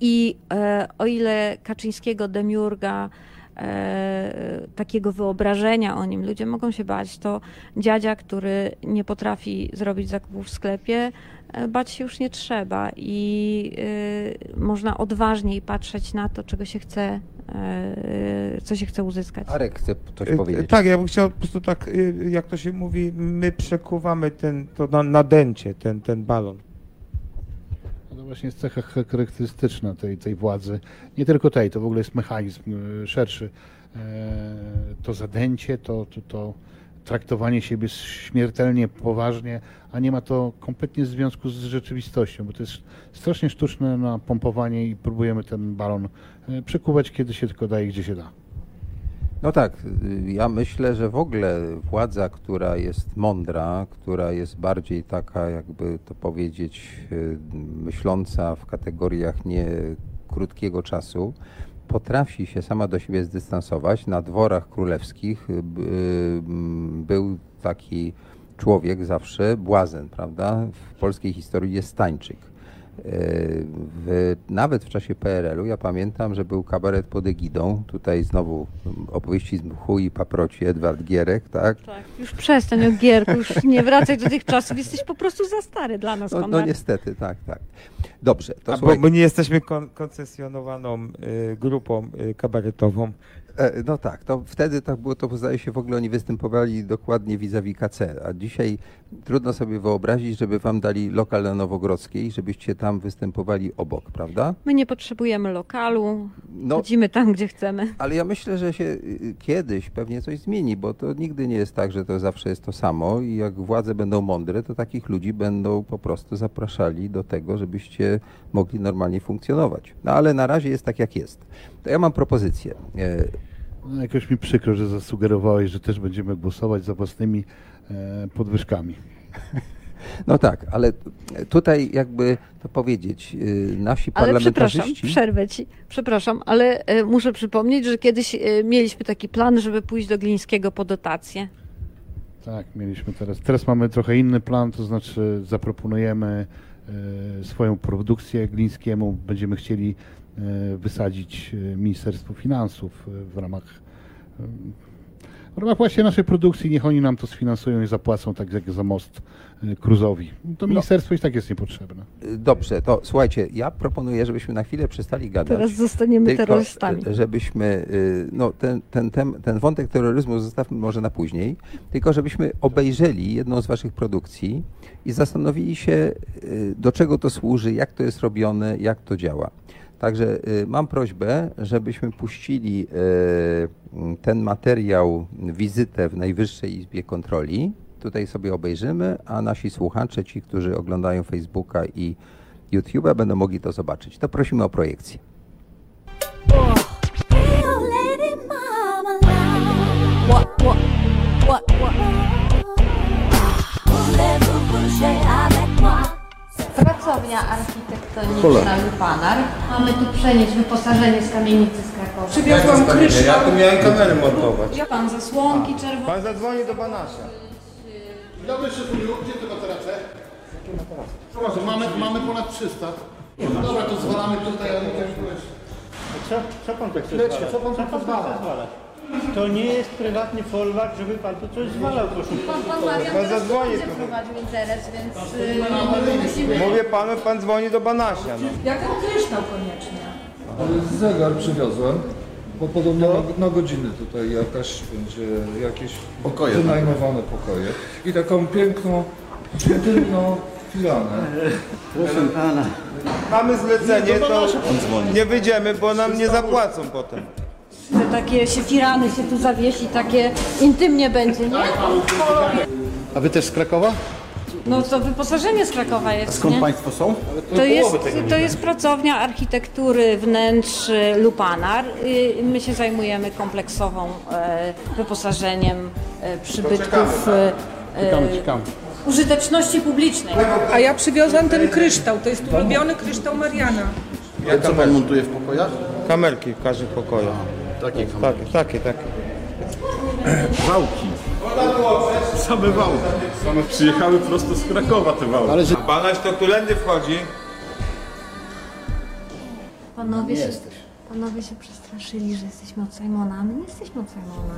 I e, o ile Kaczyńskiego demiurga, e, takiego wyobrażenia o nim ludzie mogą się bać, to dziadzia, który nie potrafi zrobić zakupów w sklepie, e, bać się już nie trzeba i e, można odważniej patrzeć na to, czego się chce, e, co się chce uzyskać. Arek chce coś Y, powiedzieć. Tak, ja bym chciał po prostu tak, jak to się mówi, my przekuwamy ten, to na, nadęcie, ten, ten balon. No To właśnie jest cecha charakterystyczna tej, tej władzy. Nie tylko tej, to w ogóle jest mechanizm e, szerszy. E, To zadęcie, to, to, to traktowanie siebie śmiertelnie poważnie, a nie ma to kompletnie związku z rzeczywistością, bo to jest strasznie sztuczne napompowanie i próbujemy ten balon e, przekuwać, kiedy się tylko da i gdzie się da. No tak, ja myślę, że w ogóle władza, która jest mądra, która jest bardziej taka, jakby to powiedzieć, y, myśląca w kategoriach nie krótkiego czasu, potrafi się sama do siebie zdystansować. Na dworach królewskich y, m, był taki człowiek zawsze, błazen, prawda? W polskiej historii jest Stańczyk. W, nawet w czasie PRL-u ja pamiętam, że był kabaret pod egidą. Tutaj znowu opowieści z mchu i paproci, Edward Gierek, tak? Tak, już przestań o Gierku, już nie wracaj do tych czasów, jesteś po prostu za stary dla nas, No, no niestety, tak, tak. Dobrze, to A bo, słuchaj, bo nie jesteśmy kon, koncesjonowaną y, grupą y, kabaretową. E, No tak, to wtedy tak było, to zdaje się w ogóle oni występowali dokładnie vis-a-vis KC, a dzisiaj trudno sobie wyobrazić, żeby wam dali lokal na Nowogrodzkiej, żebyście tam występowali obok, prawda? My nie potrzebujemy lokalu, No, chodzimy tam, gdzie chcemy. ale ja myślę, że się y, kiedyś pewnie coś zmieni, bo to nigdy nie jest tak, że to zawsze jest to samo i jak władze będą mądre, to takich ludzi będą po prostu zapraszali do tego, żebyście mogli normalnie funkcjonować. No ale na razie jest tak, jak jest. To ja mam propozycję. E, No, jakoś mi przykro, że zasugerowałeś, że też będziemy głosować za własnymi e, podwyżkami. No tak, ale tutaj jakby to powiedzieć, y, nasi Ale przepraszam, parlamentarzyści... przerwę ci, przepraszam, ale e, muszę przypomnieć, że kiedyś e, mieliśmy taki plan, żeby pójść do Glińskiego po dotację. Tak, mieliśmy teraz. Teraz mamy trochę inny plan, to znaczy zaproponujemy e, swoją produkcję Glińskiemu. Będziemy chcieli e, wysadzić e, Ministerstwo Finansów e, w ramach e, w ramach właśnie naszej produkcji. Niech oni nam to sfinansują i zapłacą tak jak za most e, Cruzowi. To ministerstwo i tak jest niepotrzebne. Dobrze, to słuchajcie, ja proponuję, żebyśmy na chwilę przestali gadać. Teraz zostaniemy Tylko, terrorystami. e, żebyśmy, no ten, ten, ten, ten wątek terroryzmu zostawmy może na później, tylko żebyśmy obejrzeli jedną z waszych produkcji i zastanowili się, do czego to służy, jak to jest robione, jak to działa. Także y, mam prośbę, żebyśmy puścili y, ten materiał, wizytę w Najwyższej Izbie Kontroli. Tutaj sobie obejrzymy, a nasi słuchacze, ci, którzy oglądają Facebooka i YouTube'a, będą mogli to zobaczyć. To prosimy o projekcję. What, what? Pracownia architektoniczna Lupanar. Mamy tu przenieść wyposażenie z kamienicy z Krakowa. Przywiozłam kryształ. Ja tu miałem kamerę montować. Pan zasłonki czerwone. Pan zadzwoni do Banasza. Dobry szefuju, gdzie te materace? Jakie Mamy, mamy ponad 300. No dobra, to zwalamy tutaj, ale Co, co pan tu chce zwalać? Co pan tu pozwala? To nie jest prywatny folwark, żeby pan tu coś zwalał, proszę. Pan, pan Marian Pan teraz zadzwoni będzie prowadził interes, więc y, musimy... Mówię panu, pan dzwoni do Banasia. No. Jaką kryształ koniecznie? Zegar przywiozłem, bo podobno na, na godziny tutaj jakaś będzie jakieś pokoje, wynajmowane pokoje. I taką piękną, intymną firanę. Proszę pana. Mamy zlecenie, to nie wyjdziemy, bo nam nie zapłacą potem. Te takie się firany się tu zawiesi, takie intymnie będzie, nie? A wy też z Krakowa? No to wyposażenie z Krakowa jest, Skąd nie? państwo są? To jest, to jest pracownia architektury wnętrz y, Lupanar. Y, My się zajmujemy kompleksową e, wyposażeniem e, przybytków e, e, użyteczności publicznej. A ja przywiozłam ten kryształ, to jest ulubiony kryształ Mariana. Co pan montuje w pokojach? Kamerki w każdym pokoju. Takie Takie, takie, takie. Wałki. Same wałki. Same przyjechały prosto z Krakowa te wałki. Ale że... Banaś to którędy wchodzi? Panowie się, panowie się przestraszyli, że jesteśmy od Simona, a my nie jesteśmy od Simona.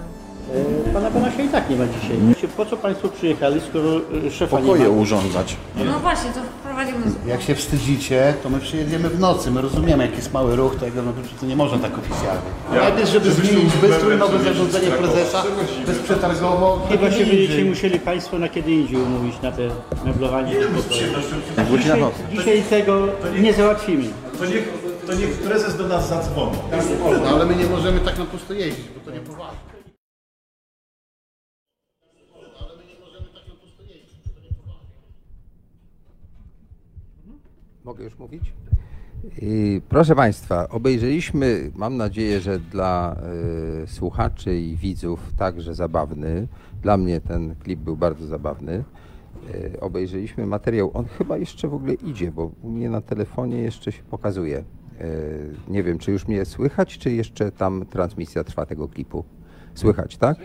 E, Pana Banasia i tak nie ma dzisiaj. Po co państwo przyjechali, skoro e, szefa nie ma? urządzać. No właśnie, to wprowadzimy Jak się wstydzicie, to my przyjedziemy w nocy. My rozumiemy, jaki jest mały ruch tego, no to nie można tak oficjalnie. Najpierw, żeby zmienić wystrój, nowe zarządzenie prezesa, bezprzetargowo. Chyba się będziecie musieli państwo na kiedy indziej umówić na te meblowanie. Godzina Dzisiaj, tego nie załatwimy. To niech, to niech prezes do nas zadzwoni. No, ale my nie możemy tak na pusto jeździć, bo to nie poważne. Mogę już mówić? I proszę Państwa, obejrzeliśmy, mam nadzieję, że dla y, słuchaczy i widzów także zabawny. Dla mnie ten klip był bardzo zabawny. Y, obejrzeliśmy materiał, on chyba jeszcze w ogóle idzie, bo u mnie na telefonie jeszcze się pokazuje. Y, nie wiem, czy już mnie słychać, czy jeszcze tam transmisja trwa tego klipu. Słychać, tak?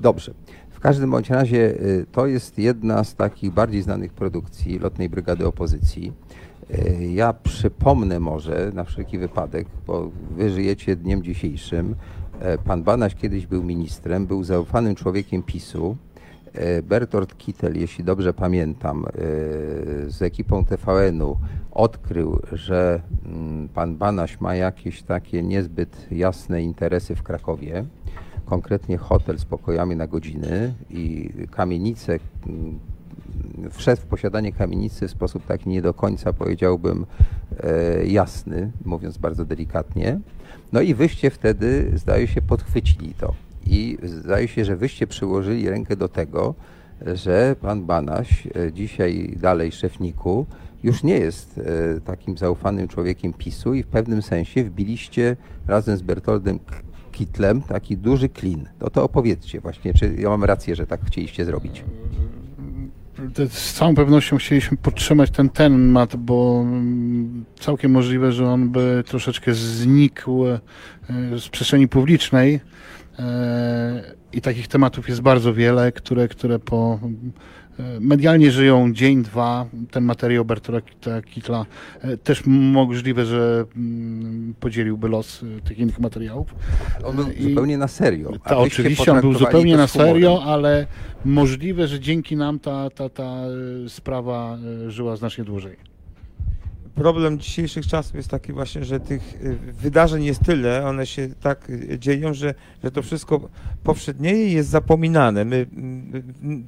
Dobrze. W każdym bądź razie y, to jest jedna z takich bardziej znanych produkcji Lotnej Brygady Opozycji. Y, Ja przypomnę może na wszelki wypadek, bo wy żyjecie dniem dzisiejszym. E, Pan Banaś kiedyś był ministrem, był zaufanym człowiekiem PiSu. E, Bertolt Kittel, jeśli dobrze pamiętam, e, z ekipą TVN-u odkrył, że mm, pan Banaś ma jakieś takie niezbyt jasne interesy w Krakowie konkretnie hotel z pokojami na godziny i kamienicę, mm, wszedł w posiadanie kamienicy w sposób taki nie do końca powiedziałbym e, jasny, mówiąc bardzo delikatnie. No i wyście wtedy, zdaje się, podchwycili to. I zdaje się, że wyście przyłożyli rękę do tego, że pan Banaś, e, dzisiaj dalej szefniku, już nie jest e, takim zaufanym człowiekiem PiSu i w pewnym sensie wbiliście razem z Bertoldem Kitlem taki duży klin. No to opowiedzcie właśnie, czy ja mam rację, że tak chcieliście zrobić. Z całą pewnością chcieliśmy podtrzymać ten temat, bo mm, całkiem możliwe, że on by troszeczkę znikł e, z przestrzeni publicznej. E, I takich tematów jest bardzo wiele, które, które po e, medialnie żyją dzień, dwa. Ten materiał Bertola Kita- Kitla e, też możliwe, że mm, podzieliłby los tych innych materiałów. On był I- zupełnie na serio. Ta, oczywiście on był zupełnie na serio, ale możliwe, że dzięki nam ta, ta, ta sprawa żyła znacznie dłużej. Problem dzisiejszych czasów jest taki właśnie, że tych y, wydarzeń jest tyle, one się tak y, dzieją, że, że to wszystko powszednieje jest zapominane. My,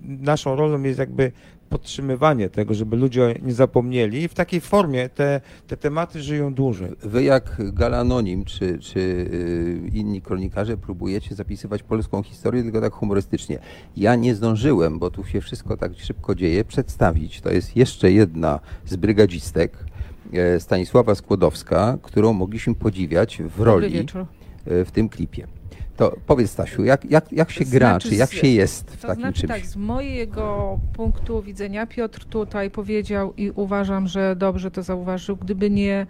naszą rolą jest jakby podtrzymywanie tego, żeby ludzie nie zapomnieli i w takiej formie te, te tematy żyją dłużej. Wy jak Galanonim czy, czy y, inni kronikarze próbujecie zapisywać polską historię, tylko tak humorystycznie. Ja nie zdążyłem, bo tu się wszystko tak szybko dzieje, przedstawić. To jest jeszcze jedna z brygadzistek, Stanisława Skłodowska, którą mogliśmy podziwiać w roli e, w tym klipie. To powiedz Stasiu, jak, jak, jak się To gra, znaczy czy jak się jest w To takim znaczy czymś? tak, z mojego punktu widzenia Piotr tutaj powiedział i uważam, że dobrze to zauważył, gdyby nie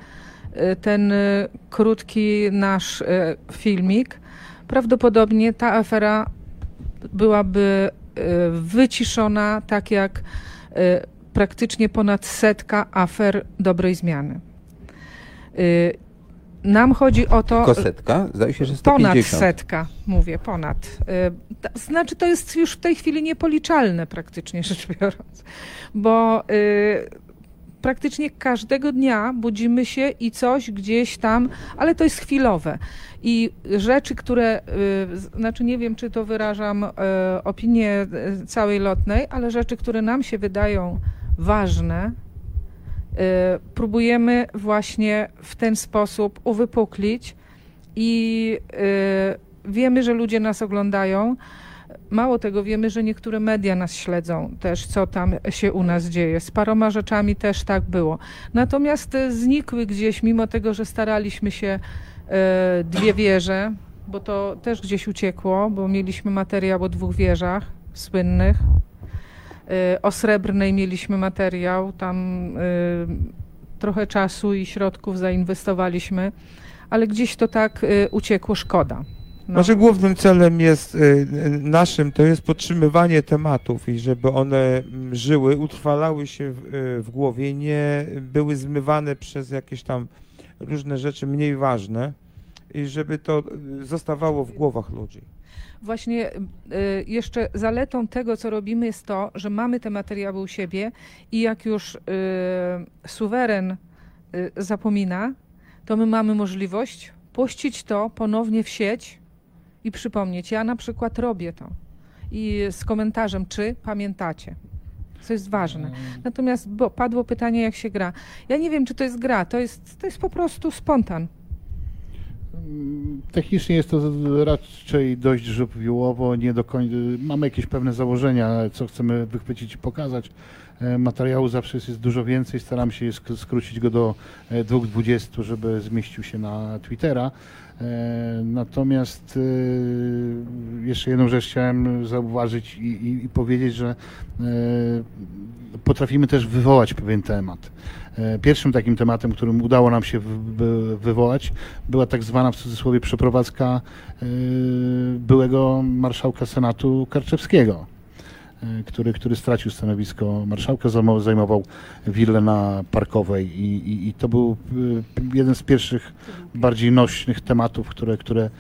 e, ten e, krótki nasz e, filmik, prawdopodobnie ta afera byłaby e, wyciszona, tak jak e, praktycznie ponad setka afer dobrej zmiany. E, Nam chodzi o to. Tylko setka? Zdaje się, że Ponad 150. setka, mówię, ponad. Y, Znaczy, to jest już w tej chwili niepoliczalne praktycznie rzecz biorąc, bo y, praktycznie każdego dnia budzimy się i coś gdzieś tam, ale to jest chwilowe. I rzeczy, które, y, znaczy nie wiem, czy to wyrażam y, opinię y, całej lotnej, ale rzeczy, które nam się wydają ważne, y, próbujemy właśnie w ten sposób uwypuklić i y, wiemy, że ludzie nas oglądają. Mało tego, wiemy, że niektóre media nas śledzą też, co tam się u nas dzieje. Z paroma rzeczami też tak było. Natomiast y, znikły gdzieś, mimo tego, że staraliśmy się dwie wieże, bo to też gdzieś uciekło, bo mieliśmy materiał o dwóch wieżach słynnych. Y, O srebrnej mieliśmy materiał, tam y, trochę czasu i środków zainwestowaliśmy, ale gdzieś to tak y, uciekło, szkoda. No. Może głównym celem jest naszym, to jest podtrzymywanie tematów i żeby one mm, żyły, utrwalały się w, w głowie, nie były zmywane przez jakieś tam różne rzeczy mniej ważne i żeby to zostawało w głowach ludzi. Właśnie y, jeszcze zaletą tego, co robimy, jest to, że mamy te materiały u siebie i jak już y, suweren y, zapomina, to my mamy możliwość puścić to ponownie w sieć i przypomnieć. Ja na przykład robię to i z komentarzem, czy pamiętacie. Co jest ważne. Natomiast bo padło pytanie, jak się gra. Ja nie wiem, czy to jest gra, to jest, to jest po prostu spontan. Technicznie jest to raczej dość żywiołowo, nie do końca. Mamy jakieś pewne założenia, co chcemy wychwycić i pokazać. E, Materiału zawsze jest, jest dużo więcej. Staram się sk- skrócić go do e, 2.20, żeby zmieścił się na Twittera. E, Natomiast e, jeszcze jedną rzecz chciałem zauważyć i, i, i powiedzieć, że e, potrafimy też wywołać pewien temat. E, Pierwszym takim tematem, którym udało nam się wy- wy- wywołać, była tak zwana w cudzysłowie przeprowadzka e, byłego marszałka Senatu Karczewskiego, e, który, który stracił stanowisko marszałka, zajmował- willę na Parkowej i, i, i to był jeden z pierwszych bardziej nośnych tematów, które, które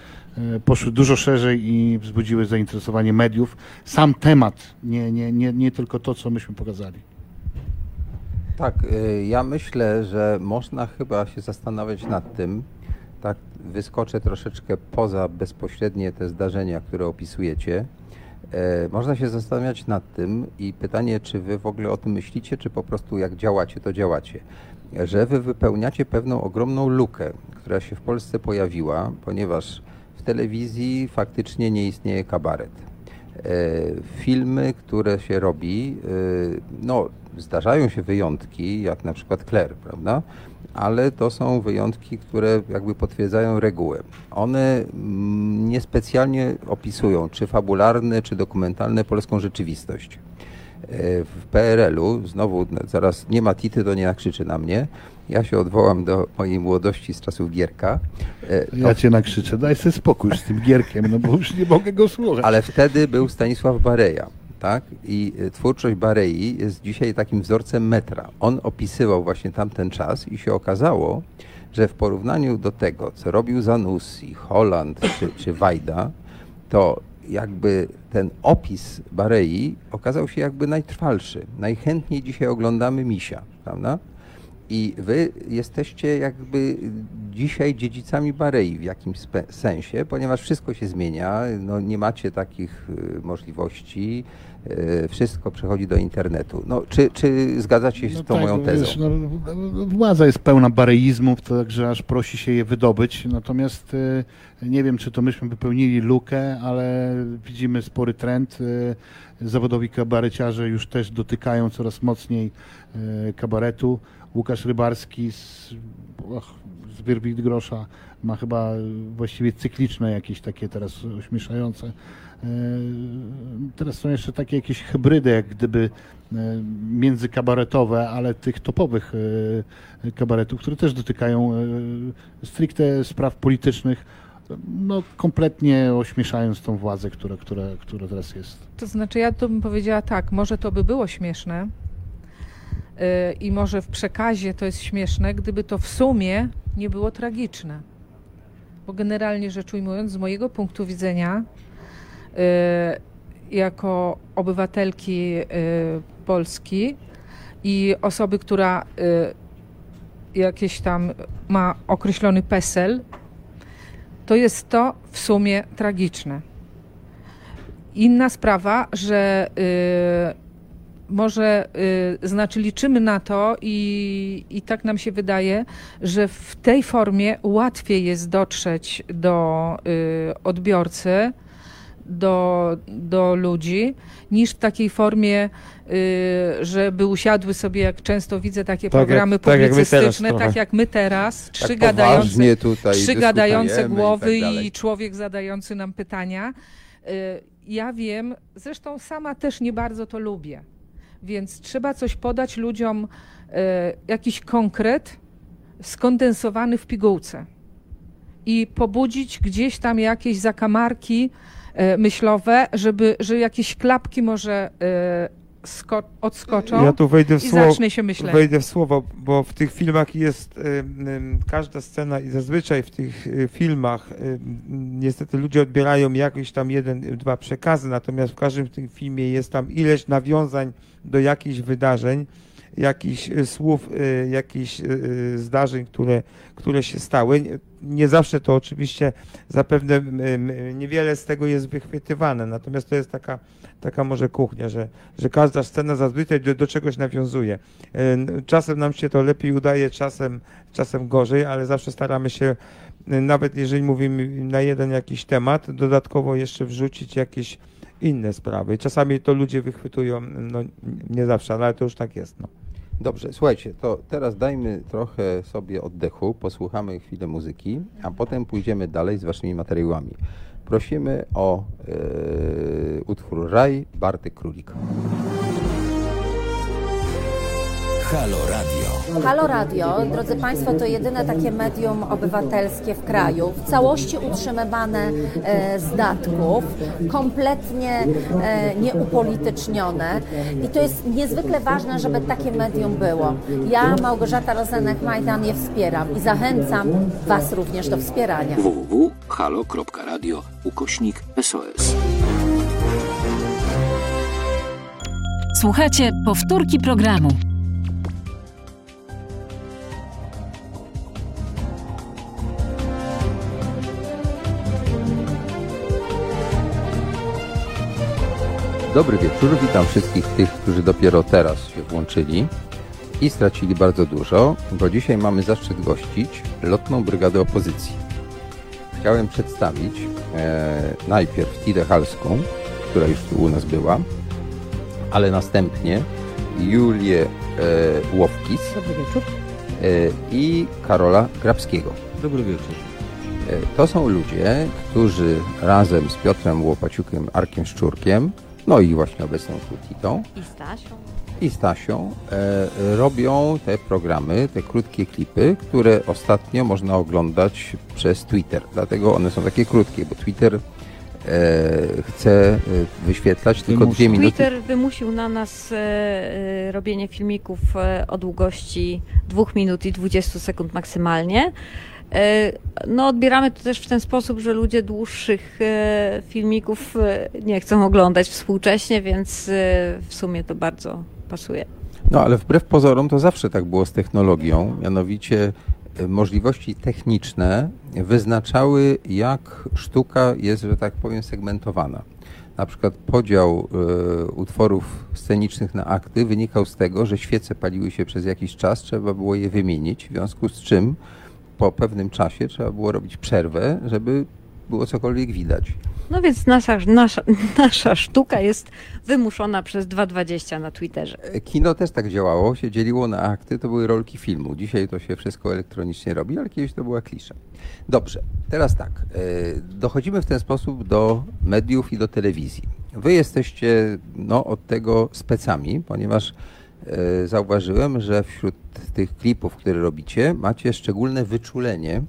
poszły dużo szerzej i wzbudziły zainteresowanie mediów. Sam temat, nie, nie, nie, nie tylko to, co myśmy pokazali. Tak, y, ja myślę, że można chyba się zastanawiać nad tym, tak wyskoczę troszeczkę poza bezpośrednie te zdarzenia, które opisujecie. E, Można się zastanawiać nad tym i pytanie, czy wy w ogóle o tym myślicie, czy po prostu jak działacie, to działacie. Że wy wypełniacie pewną ogromną lukę, która się w Polsce pojawiła, ponieważ w telewizji faktycznie nie istnieje kabaret. E, filmy, które się robi, e, no zdarzają się wyjątki, jak na przykład Claire, prawda? Ale to są wyjątki, które jakby potwierdzają regułę. One mm, niespecjalnie opisują, czy fabularne, czy dokumentalne polską rzeczywistość. E, W PRL-u, znowu no, zaraz nie ma Tity, to nie nakrzyczy na mnie. Ja się odwołam do mojej młodości z czasów Gierka. E, Ja cię nakrzyczę, daj sobie spokój z tym Gierkiem, no bo już nie mogę go słuchać. ale wtedy był Stanisław Bareja, tak? I y, twórczość Barei jest dzisiaj takim wzorcem metra. On opisywał właśnie tamten czas i się okazało, że w porównaniu do tego, co robił Zanussi, Holland czy, czy Wajda, to jakby ten opis Barei okazał się jakby najtrwalszy. Najchętniej dzisiaj oglądamy Misia, prawda? I wy jesteście jakby dzisiaj dziedzicami Barei w jakimś sensie, ponieważ wszystko się zmienia, no nie macie takich y, możliwości, e, wszystko przechodzi do internetu. No, czy, czy zgadzacie się z tą tak, moją tezą? Wiesz, no, władza jest pełna bareizmów, także aż prosi się je wydobyć. Natomiast e, nie wiem, czy to myśmy wypełnili lukę, ale widzimy spory trend. Zawodowi kabareciarze już też dotykają coraz mocniej kabaretu. Łukasz Rybarski z, och, z Wyrwit Grosza ma chyba właściwie cykliczne jakieś takie teraz ośmieszające. E, Teraz są jeszcze takie jakieś hybrydy, jak gdyby e, międzykabaretowe, ale tych topowych e, kabaretów, które też dotykają stricte spraw politycznych, no kompletnie ośmieszając tą władzę, która, która, która teraz jest. To znaczy, ja to bym powiedziała tak, może to by było śmieszne i może w przekazie to jest śmieszne, gdyby to w sumie nie było tragiczne. Bo generalnie rzecz ujmując, z mojego punktu widzenia, yy, jako obywatelki yy, Polski i osoby, która jakieś tam ma określony PESEL, to jest to w sumie tragiczne. Inna sprawa, że y, może, y, znaczy liczymy na to i, i tak nam się wydaje, że w tej formie łatwiej jest dotrzeć do y, odbiorcy, do, do ludzi, niż w takiej formie, y, żeby usiadły sobie, jak często widzę takie Tak jak- programy tak jak publicystyczne, tak jak my teraz, trzy Tak gadające, trzy gadające dyskutujemy i głowy tak i człowiek zadający nam pytania. Y, Ja wiem, zresztą sama też nie bardzo to lubię, więc trzeba coś podać ludziom, y, jakiś konkret skondensowany w pigułce i pobudzić gdzieś tam jakieś zakamarki e, myślowe, żeby, że jakieś klapki może e, odskoczą Ja tu wejdę w i słowo, zacznie się myśleć. wejdę w słowo, bo w tych filmach jest ym, ym, każda scena i zazwyczaj w tych y, filmach niestety ludzie odbierają jakieś tam jeden, dwa przekazy, natomiast w każdym tym filmie jest tam ileś nawiązań do jakichś wydarzeń, jakichś y, słów, y, jakichś y, zdarzeń, które, które się stały. Nie- zawsze to oczywiście zapewne niewiele z tego jest wychwytywane, natomiast to jest taka, taka może kuchnia, że, że każda scena zazwyczaj do, do czegoś nawiązuje. Czasem nam się to lepiej udaje, czasem, czasem gorzej, ale zawsze staramy się, nawet jeżeli mówimy na jeden jakiś temat, dodatkowo jeszcze wrzucić jakieś inne sprawy. Czasami to ludzie wychwytują, no nie zawsze, ale to już tak jest. No. Dobrze, słuchajcie, to teraz dajmy trochę sobie oddechu, posłuchamy chwilę muzyki, a potem pójdziemy dalej z waszymi materiałami. Prosimy o e, utwór Raj Bartek Królik. Halo Radio. Halo Radio, drodzy Państwo, to jedyne takie medium obywatelskie w kraju, w całości utrzymywane e, z datków, kompletnie e, nieupolitycznione i to jest niezwykle ważne, żeby takie medium było. Ja, Małgorzata Rozenek-Majdan je wspieram i zachęcam Was również do wspierania. www.halo.radio ukośnik SOS. Słuchajcie, powtórki programu. Dobry wieczór, witam wszystkich tych, którzy dopiero teraz się włączyli i stracili bardzo dużo, bo dzisiaj mamy zaszczyt gościć lotną brygadę opozycji. Chciałem przedstawić e, najpierw Tidę Halską, która już tu u nas była, ale następnie Julię e, Łowkis e, i Karola Grabskiego. Dobry wieczór. E, To są ludzie, którzy razem z Piotrem Łopaciukiem, Arkiem Szczurkiem, no i właśnie obecną Kutitą I Stasią. i Stasią e, robią te programy, te krótkie klipy, które ostatnio można oglądać przez Twitter. Dlatego one są takie krótkie, bo Twitter e, chce e, wyświetlać tylko dwie minuty. Twitter wymusił na nas e, e, robienie filmików e, o długości 2 minut i 20 sekund maksymalnie. E, no, odbieramy to też w ten sposób, że ludzie dłuższych e, filmików e, nie chcą oglądać współcześnie, więc w sumie to bardzo pasuje. No ale wbrew pozorom to zawsze tak było z technologią, mianowicie możliwości techniczne wyznaczały, jak sztuka jest, że tak powiem, segmentowana. na przykład podział e, utworów scenicznych na akty wynikał z tego, że świece paliły się przez jakiś czas, trzeba było je wymienić, w związku z czym po pewnym czasie trzeba było robić przerwę, żeby było cokolwiek widać. No więc nasza, nasza, nasza sztuka jest wymuszona przez 2.20 na Twitterze. Kino też tak działało, się dzieliło na akty, to były rolki filmu. Dzisiaj to się wszystko elektronicznie robi, ale kiedyś to była klisza. Dobrze, teraz tak. e, Dochodzimy w ten sposób do mediów i do telewizji. Wy jesteście no, od tego specami, ponieważ zauważyłem, że wśród tych klipów, które robicie, macie szczególne wyczulenie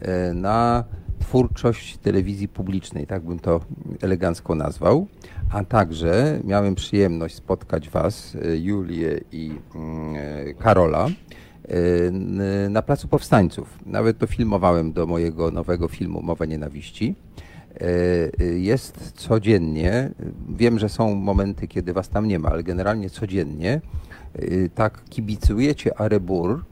e, na twórczość telewizji publicznej, tak bym to elegancko nazwał. A także miałem przyjemność spotkać Was, e, Julię i mm, e, Karola, e, na Placu Powstańców. Nawet to filmowałem do mojego nowego filmu Mowa Nienawiści. E, e, Jest codziennie, wiem, że są momenty, kiedy Was tam nie ma, ale generalnie codziennie e, tak kibicujecie Arebur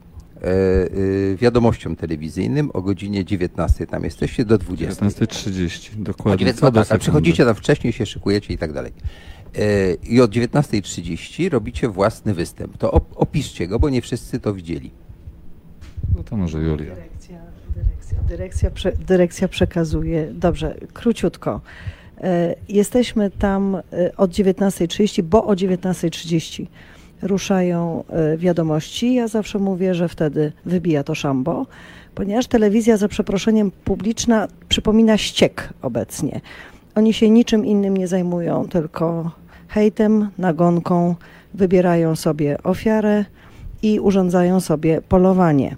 wiadomościom telewizyjnym o godzinie 19. Tam jesteście do 20. 19.30, O dokładnie. 19, co do tak, a przychodzicie tam wcześniej, się szykujecie i tak dalej. I od 19.30 robicie własny występ. To op- opiszcie go, bo nie wszyscy to widzieli. No to może Julia. Dyrekcja, dyrekcja, dyrekcja, prze, dyrekcja przekazuje. Dobrze, króciutko. E, Jesteśmy tam e, od 19.30, bo o 19.30 ruszają e, wiadomości. Ja zawsze mówię, że wtedy wybija to szambo, ponieważ telewizja za przeproszeniem publiczna przypomina ściek obecnie. Oni się niczym innym nie zajmują, tylko hejtem, nagonką, wybierają sobie ofiarę i urządzają sobie polowanie.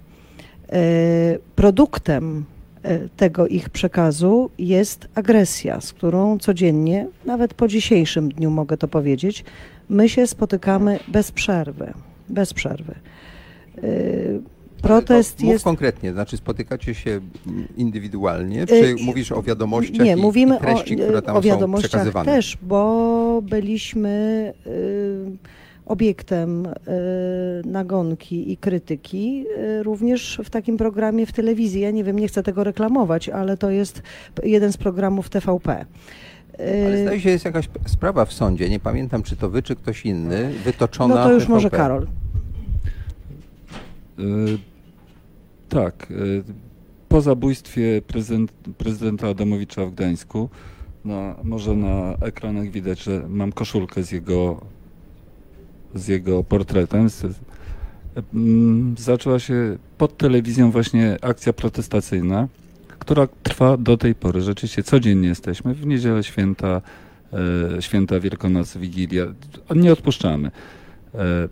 E, Produktem e, tego ich przekazu jest agresja, z którą codziennie, nawet po dzisiejszym dniu mogę to powiedzieć, my się spotykamy bez przerwy. Bez przerwy. E, Protest mów jest. konkretnie, znaczy spotykacie się indywidualnie, czy mówisz o wiadomościach Nie, i, mówimy i treści, o, które tam o są wiadomościach przekazywane? też, bo byliśmy y, obiektem y, nagonki i krytyki y, również w takim programie w telewizji. Ja nie wiem, nie chcę tego reklamować, ale to jest jeden z programów TVP. Ale Y, zdaje się, jest jakaś sprawa w sądzie, nie pamiętam czy to wy, czy ktoś inny, wytoczona No to już TVP. może Karol. Tak. Po zabójstwie prezydent, prezydenta Adamowicza w Gdańsku, na, może na ekranach widać, że mam koszulkę z jego, z jego portretem. Z, mm, zaczęła się pod telewizją właśnie akcja protestacyjna, która trwa do tej pory. Rzeczywiście codziennie jesteśmy, w niedzielę święta, e, święta Wielkonoc, Wigilia, nie odpuszczamy. E,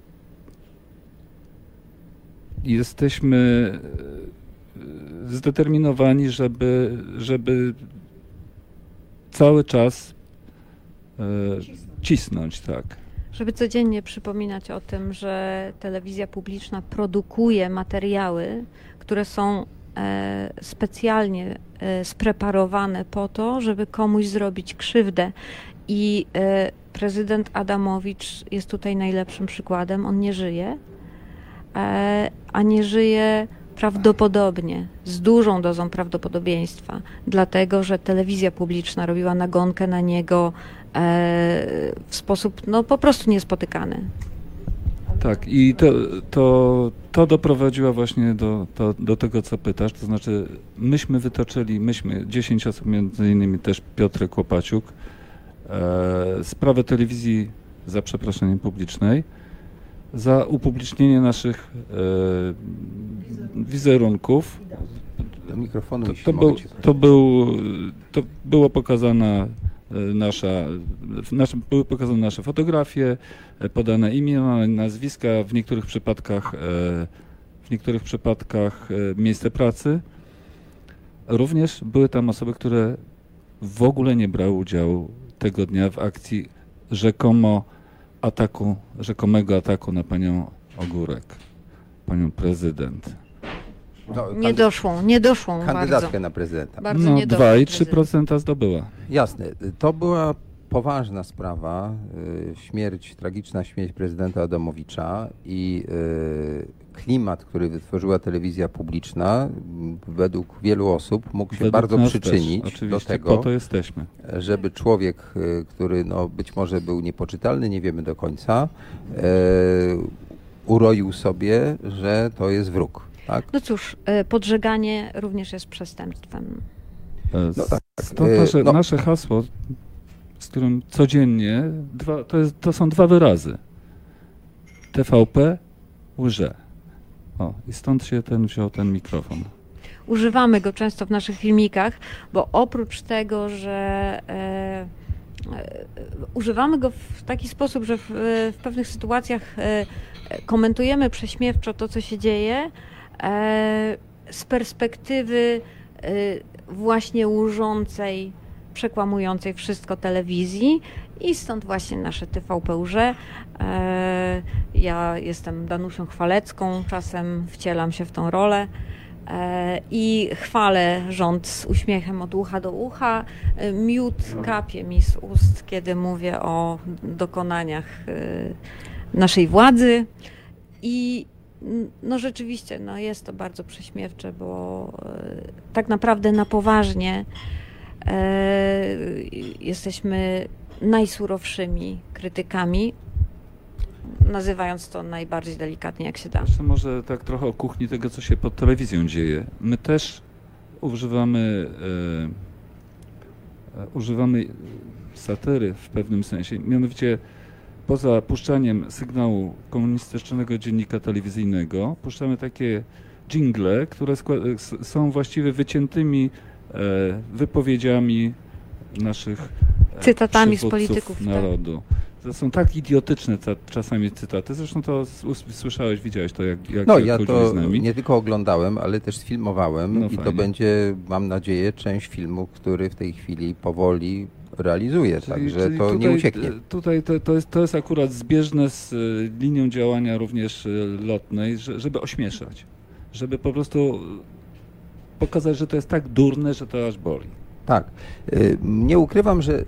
jesteśmy e, zdeterminowani, żeby, żeby cały czas cisnąć, tak. Żeby codziennie przypominać o tym, że telewizja publiczna produkuje materiały, które są e, specjalnie e, spreparowane po to, żeby komuś zrobić krzywdę. I e, prezydent Adamowicz jest tutaj najlepszym przykładem. On nie żyje, a nie żyje prawdopodobnie, z dużą dozą prawdopodobieństwa, dlatego że telewizja publiczna robiła nagonkę na niego w sposób no, po prostu niespotykany. Tak, i to, to, to doprowadziło właśnie do, do, do tego, co pytasz, to znaczy myśmy wytoczyli, myśmy, 10 osób, między innymi też Piotr Kłopaciuk, e, sprawę telewizji za przeproszeniem publicznej, za upublicznienie naszych e, wizerunków. Do mikrofonu, to, to, był, to, był, to było pokazana e, nasza, w naszym, były pokazane nasze fotografie, e, podane imiona, nazwiska, w niektórych przypadkach, e, w niektórych przypadkach e, miejsce pracy. Również były tam osoby, które w ogóle nie brały udziału tego dnia w akcji rzekomo ataku, rzekomego ataku na panią Ogórek, panią prezydent. No, Nie doszłą, nie doszłą Kandydatkę bardzo. na prezydenta. Bardzo No, nie doszłą 2,3% zdobyła. Jasne. To była poważna sprawa, y, śmierć, tragiczna śmierć prezydenta Adamowicza i y, klimat, który wytworzyła telewizja publiczna, według wielu osób mógł się Według bardzo przyczynić do tego, po to jesteśmy. żeby człowiek, y, który no, być może był niepoczytalny, nie wiemy do końca, e, uroił sobie, że to jest wróg. Tak? No cóż, e, podżeganie również jest przestępstwem. E, No tak, Stąd e, nasze, no. nasze hasło, z którym codziennie, dwa, to, jest, to są dwa wyrazy. TVP łże. O, i stąd się ten wziął ten mikrofon. Używamy go często w naszych filmikach, bo oprócz tego, że e, e, używamy go w taki sposób, że w, w pewnych sytuacjach e, komentujemy prześmiewczo to, co się dzieje, z perspektywy e, właśnie łżącej, przekłamującej wszystko telewizji i stąd właśnie nasze TVP łże. E, Ja jestem Danusią Chwalecką, czasem wcielam się w tą rolę e, i chwalę rząd z uśmiechem od ucha do ucha. E, Miód kapie mi z ust, kiedy mówię o dokonaniach e, naszej władzy i no rzeczywiście, no jest to bardzo prześmiewcze, bo e, tak naprawdę na poważnie e, jesteśmy najsurowszymi krytykami, nazywając to najbardziej delikatnie, jak się da. Jeszcze może tak trochę o kuchni tego, co się pod telewizją dzieje. My też używamy, e, e, używamy satyry w pewnym sensie. Mianowicie poza puszczaniem sygnału komunistycznego dziennika telewizyjnego, puszczamy takie jingle, które są właściwie wyciętymi e, wypowiedziami naszych e, Cytatami z przywódców polityków, tak. narodu. To są tak idiotyczne czasami cytaty. Zresztą to słyszałeś, widziałeś to, jak, jak No jak ja to z nami. nie tylko oglądałem, ale też sfilmowałem No i to fajnie. będzie, mam nadzieję, część filmu, który w tej chwili powoli realizuje, także czyli to nie tutaj, ucieknie. e, Tutaj to, to, jest, to jest akurat zbieżne z e, linią działania również e, lotnej, że, żeby ośmieszać. Żeby po prostu pokazać, że to jest tak durne, że to aż boli. Tak. Nie ukrywam, że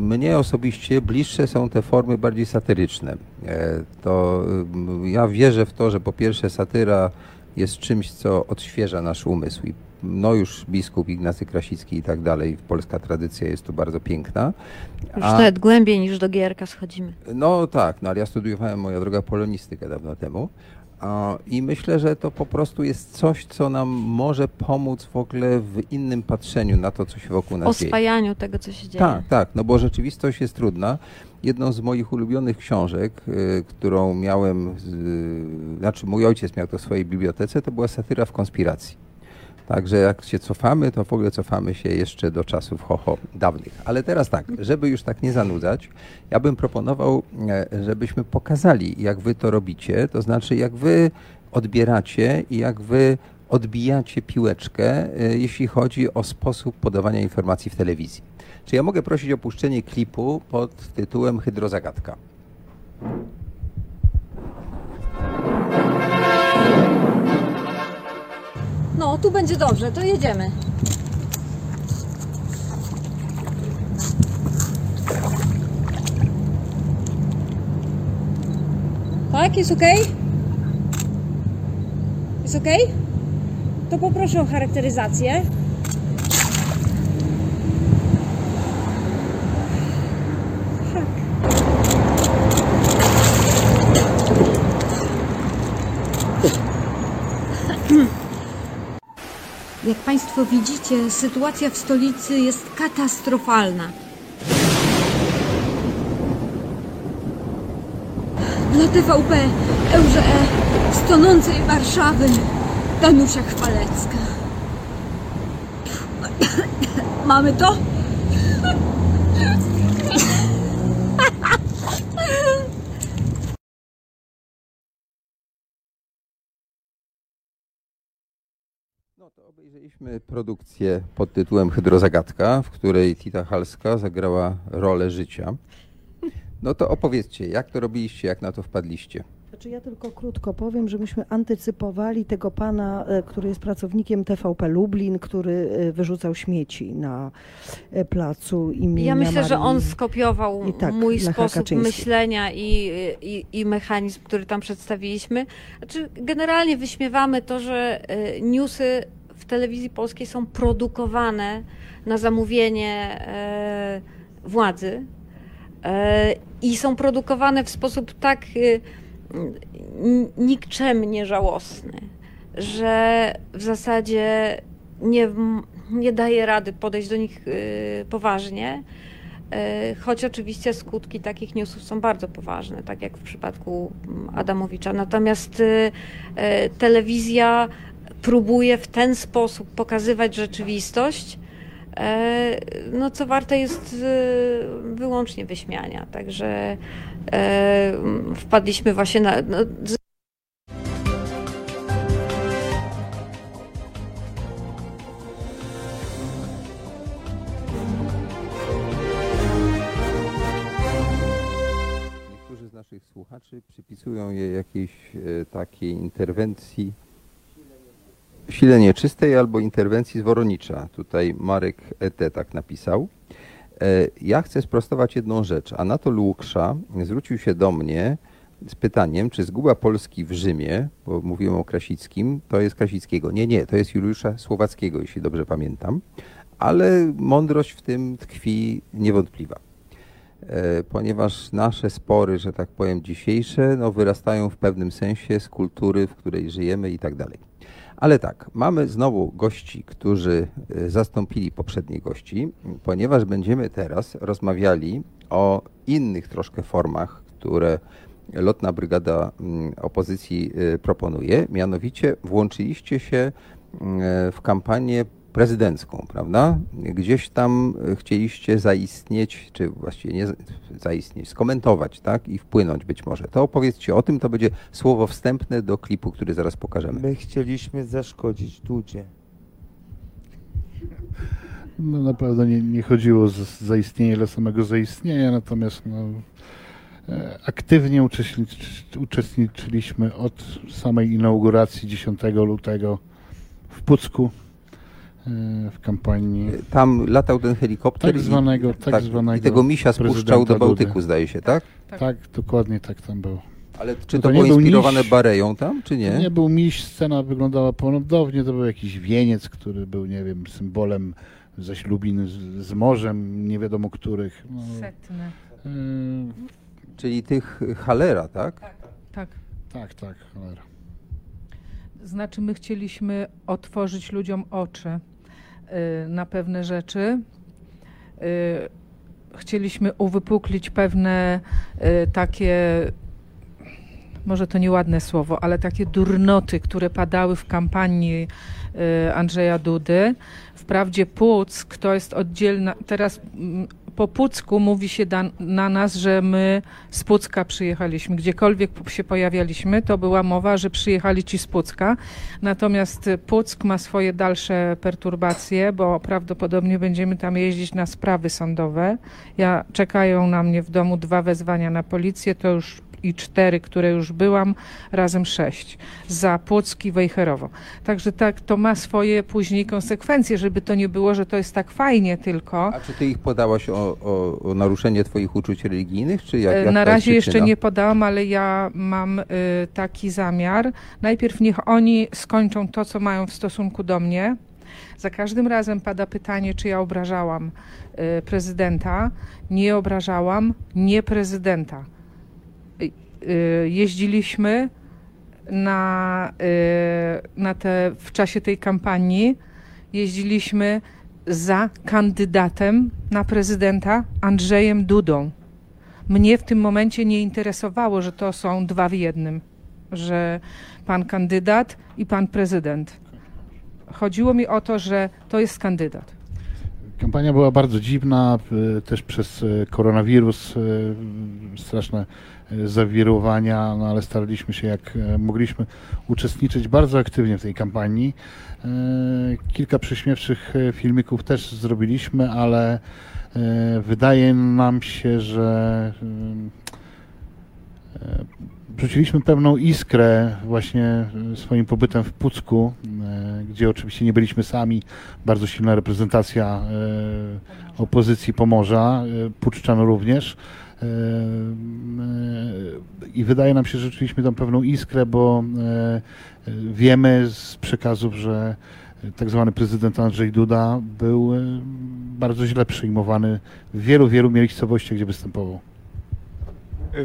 mnie osobiście bliższe są te formy bardziej satyryczne. To ja wierzę w to, że po pierwsze satyra jest czymś, co odświeża nasz umysł. I no już biskup Ignacy Krasicki i tak dalej, polska tradycja jest tu bardzo piękna. Już A- nawet głębiej niż do Gierka schodzimy. no tak, no ale ja studiowałem, moja droga, polonistykę dawno temu. I myślę, że to po prostu jest coś, co nam może pomóc w ogóle w innym patrzeniu na to, co się wokół nas dzieje. Oswajaniu tego, co się dzieje. Tak, tak, no bo rzeczywistość jest trudna. Jedną z moich ulubionych książek, y, którą miałem, y, znaczy mój ojciec miał to w swojej bibliotece, to była satyra w konspiracji. Także jak się cofamy, to w ogóle cofamy się jeszcze do czasów hoho dawnych. Ale teraz tak, żeby już tak nie zanudzać, ja bym proponował, e, żebyśmy pokazali, jak wy to robicie, to znaczy jak wy odbieracie i jak wy odbijacie piłeczkę, e, jeśli chodzi o sposób podawania informacji w telewizji. Czy ja mogę prosić o puszczenie klipu pod tytułem Hydrozagadka? No, tu będzie dobrze, to jedziemy. Tak, jest ok? Jest ok? To poproszę o charakteryzację. Jak Państwo widzicie, sytuacja w stolicy jest katastrofalna. Dla TVP Ełże z tonącej Warszawy Danusia Chwalecka. Mamy to? Obejrzeliśmy produkcję pod tytułem Hydrozagadka, w której Tita Halska zagrała rolę życia. No to opowiedzcie, jak to robiliście, jak na to wpadliście? Znaczy ja tylko krótko powiem, że myśmy antycypowali tego pana, e, który jest pracownikiem TVP Lublin, który e, wyrzucał śmieci na e, placu imienia Ja myślę, że Marii. on skopiował tak, mój sposób Kaczyński. myślenia i, i, i mechanizm, który tam przedstawiliśmy. Znaczy, generalnie wyśmiewamy to, że newsy w telewizji polskiej są produkowane na zamówienie władzy i są produkowane w sposób tak nikczemnie żałosny, że w zasadzie nie, nie daje rady podejść do nich y, poważnie. Y, Choć oczywiście skutki takich newsów są bardzo poważne, tak jak w przypadku Adamowicza. Natomiast y, telewizja próbuje w ten sposób pokazywać rzeczywistość, no co warte jest y, wyłącznie wyśmiania. Także e, wpadliśmy właśnie na. No, Niektórzy z naszych słuchaczy przypisują je jakiejś e, takiej interwencji sile nieczystej albo interwencji z Woronicza. Tutaj Marek E.T. tak napisał. E, Ja chcę sprostować jedną rzecz. Anatol Łuksza zwrócił się do mnie z pytaniem, czy zguba Polski w Rzymie, bo mówiłem o Krasickim, to jest Krasickiego. Nie, nie, to jest Juliusza Słowackiego, jeśli dobrze pamiętam. Ale mądrość w tym tkwi niewątpliwa. E, ponieważ nasze spory, że tak powiem, dzisiejsze, no, wyrastają w pewnym sensie z kultury, w której żyjemy i tak dalej. Ale tak, mamy znowu gości, którzy e, zastąpili poprzednich gości, ponieważ będziemy teraz rozmawiali o innych troszkę formach, które Lotna Brygada mm, Opozycji e, proponuje. Mianowicie włączyliście się e, w kampanię prezydencką, prawda? Gdzieś tam e, chcieliście zaistnieć, czy właściwie nie za- zaistnieć, skomentować, tak? I wpłynąć być może. To opowiedzcie o tym, to będzie słowo wstępne do klipu, który zaraz pokażemy. My chcieliśmy zaszkodzić Dudzie. No, na pewno nie, nie chodziło o zaistnienie dla samego zaistnienia, natomiast no, e, aktywnie uczestniczy, uczestniczyliśmy od samej inauguracji 10 lutego w Pucku w kampanii. Tam latał ten helikopter tak i- zwanego, tak, tak, i zwanego tego misia spuszczał do Bałtyku, Dudy. zdaje się, tak? Tak, dokładnie tak tam było. Ale czy No to nie było był inspirowane miś, Bareją tam, czy nie? To nie był miś, scena wyglądała ponownie, to był jakiś wieniec, który był, nie wiem, symbolem zaślubin z, z morzem, nie wiadomo których. No, Setne. e, Czyli tych Halera, tak? Tak. Tak, tak, cholera. Znaczy, my chcieliśmy otworzyć ludziom oczy y, na pewne rzeczy. Y, Chcieliśmy uwypuklić pewne y, takie, może to nieładne słowo, ale takie durnoty, które padały w kampanii y, Andrzeja Dudy. Wprawdzie Puck to jest oddzielna, teraz mm, po Pucku mówi się da, na nas, że my z Pucka przyjechaliśmy. Gdziekolwiek się pojawialiśmy, to była mowa, że przyjechali ci z Pucka. Natomiast Puck ma swoje dalsze perturbacje, bo prawdopodobnie będziemy tam jeździć na sprawy sądowe. Ja czekają na mnie w domu dwa wezwania na policję, to już i cztery, które już byłam, razem sześć. Za Płock i Wejherowo. Także tak, to ma swoje później konsekwencje, żeby to nie było, że to jest tak fajnie tylko. A czy ty ich podałaś o, o, o naruszenie twoich uczuć religijnych, czy jak, jak Na razie jeszcze nie podałam, ale ja mam y, taki zamiar. Najpierw niech oni skończą to, co mają w stosunku do mnie. Za każdym razem pada pytanie, czy ja obrażałam y, prezydenta. Nie obrażałam, nie prezydenta. Y, jeździliśmy na, y, na te, w czasie tej kampanii, jeździliśmy za kandydatem na prezydenta Andrzejem Dudą. Mnie w tym momencie nie interesowało, że to są dwa w jednym, że pan kandydat i pan prezydent. Chodziło mi o to, że to jest kandydat. Kampania była bardzo dziwna, y, też przez y, koronawirus, y, straszne zawirowania, no ale staraliśmy się jak mogliśmy uczestniczyć bardzo aktywnie w tej kampanii. Kilka prześmiewczych filmików też zrobiliśmy, ale wydaje nam się, że Rzuciliśmy pewną iskrę właśnie swoim pobytem w Pucku, gdzie oczywiście nie byliśmy sami. Bardzo silna reprezentacja opozycji Pomorza, Puczczan również. I wydaje nam się, że rzuciliśmy tam pewną iskrę, bo wiemy z przekazów, że tak zwany prezydent Andrzej Duda był bardzo źle przyjmowany w wielu, wielu miejscowościach, gdzie występował.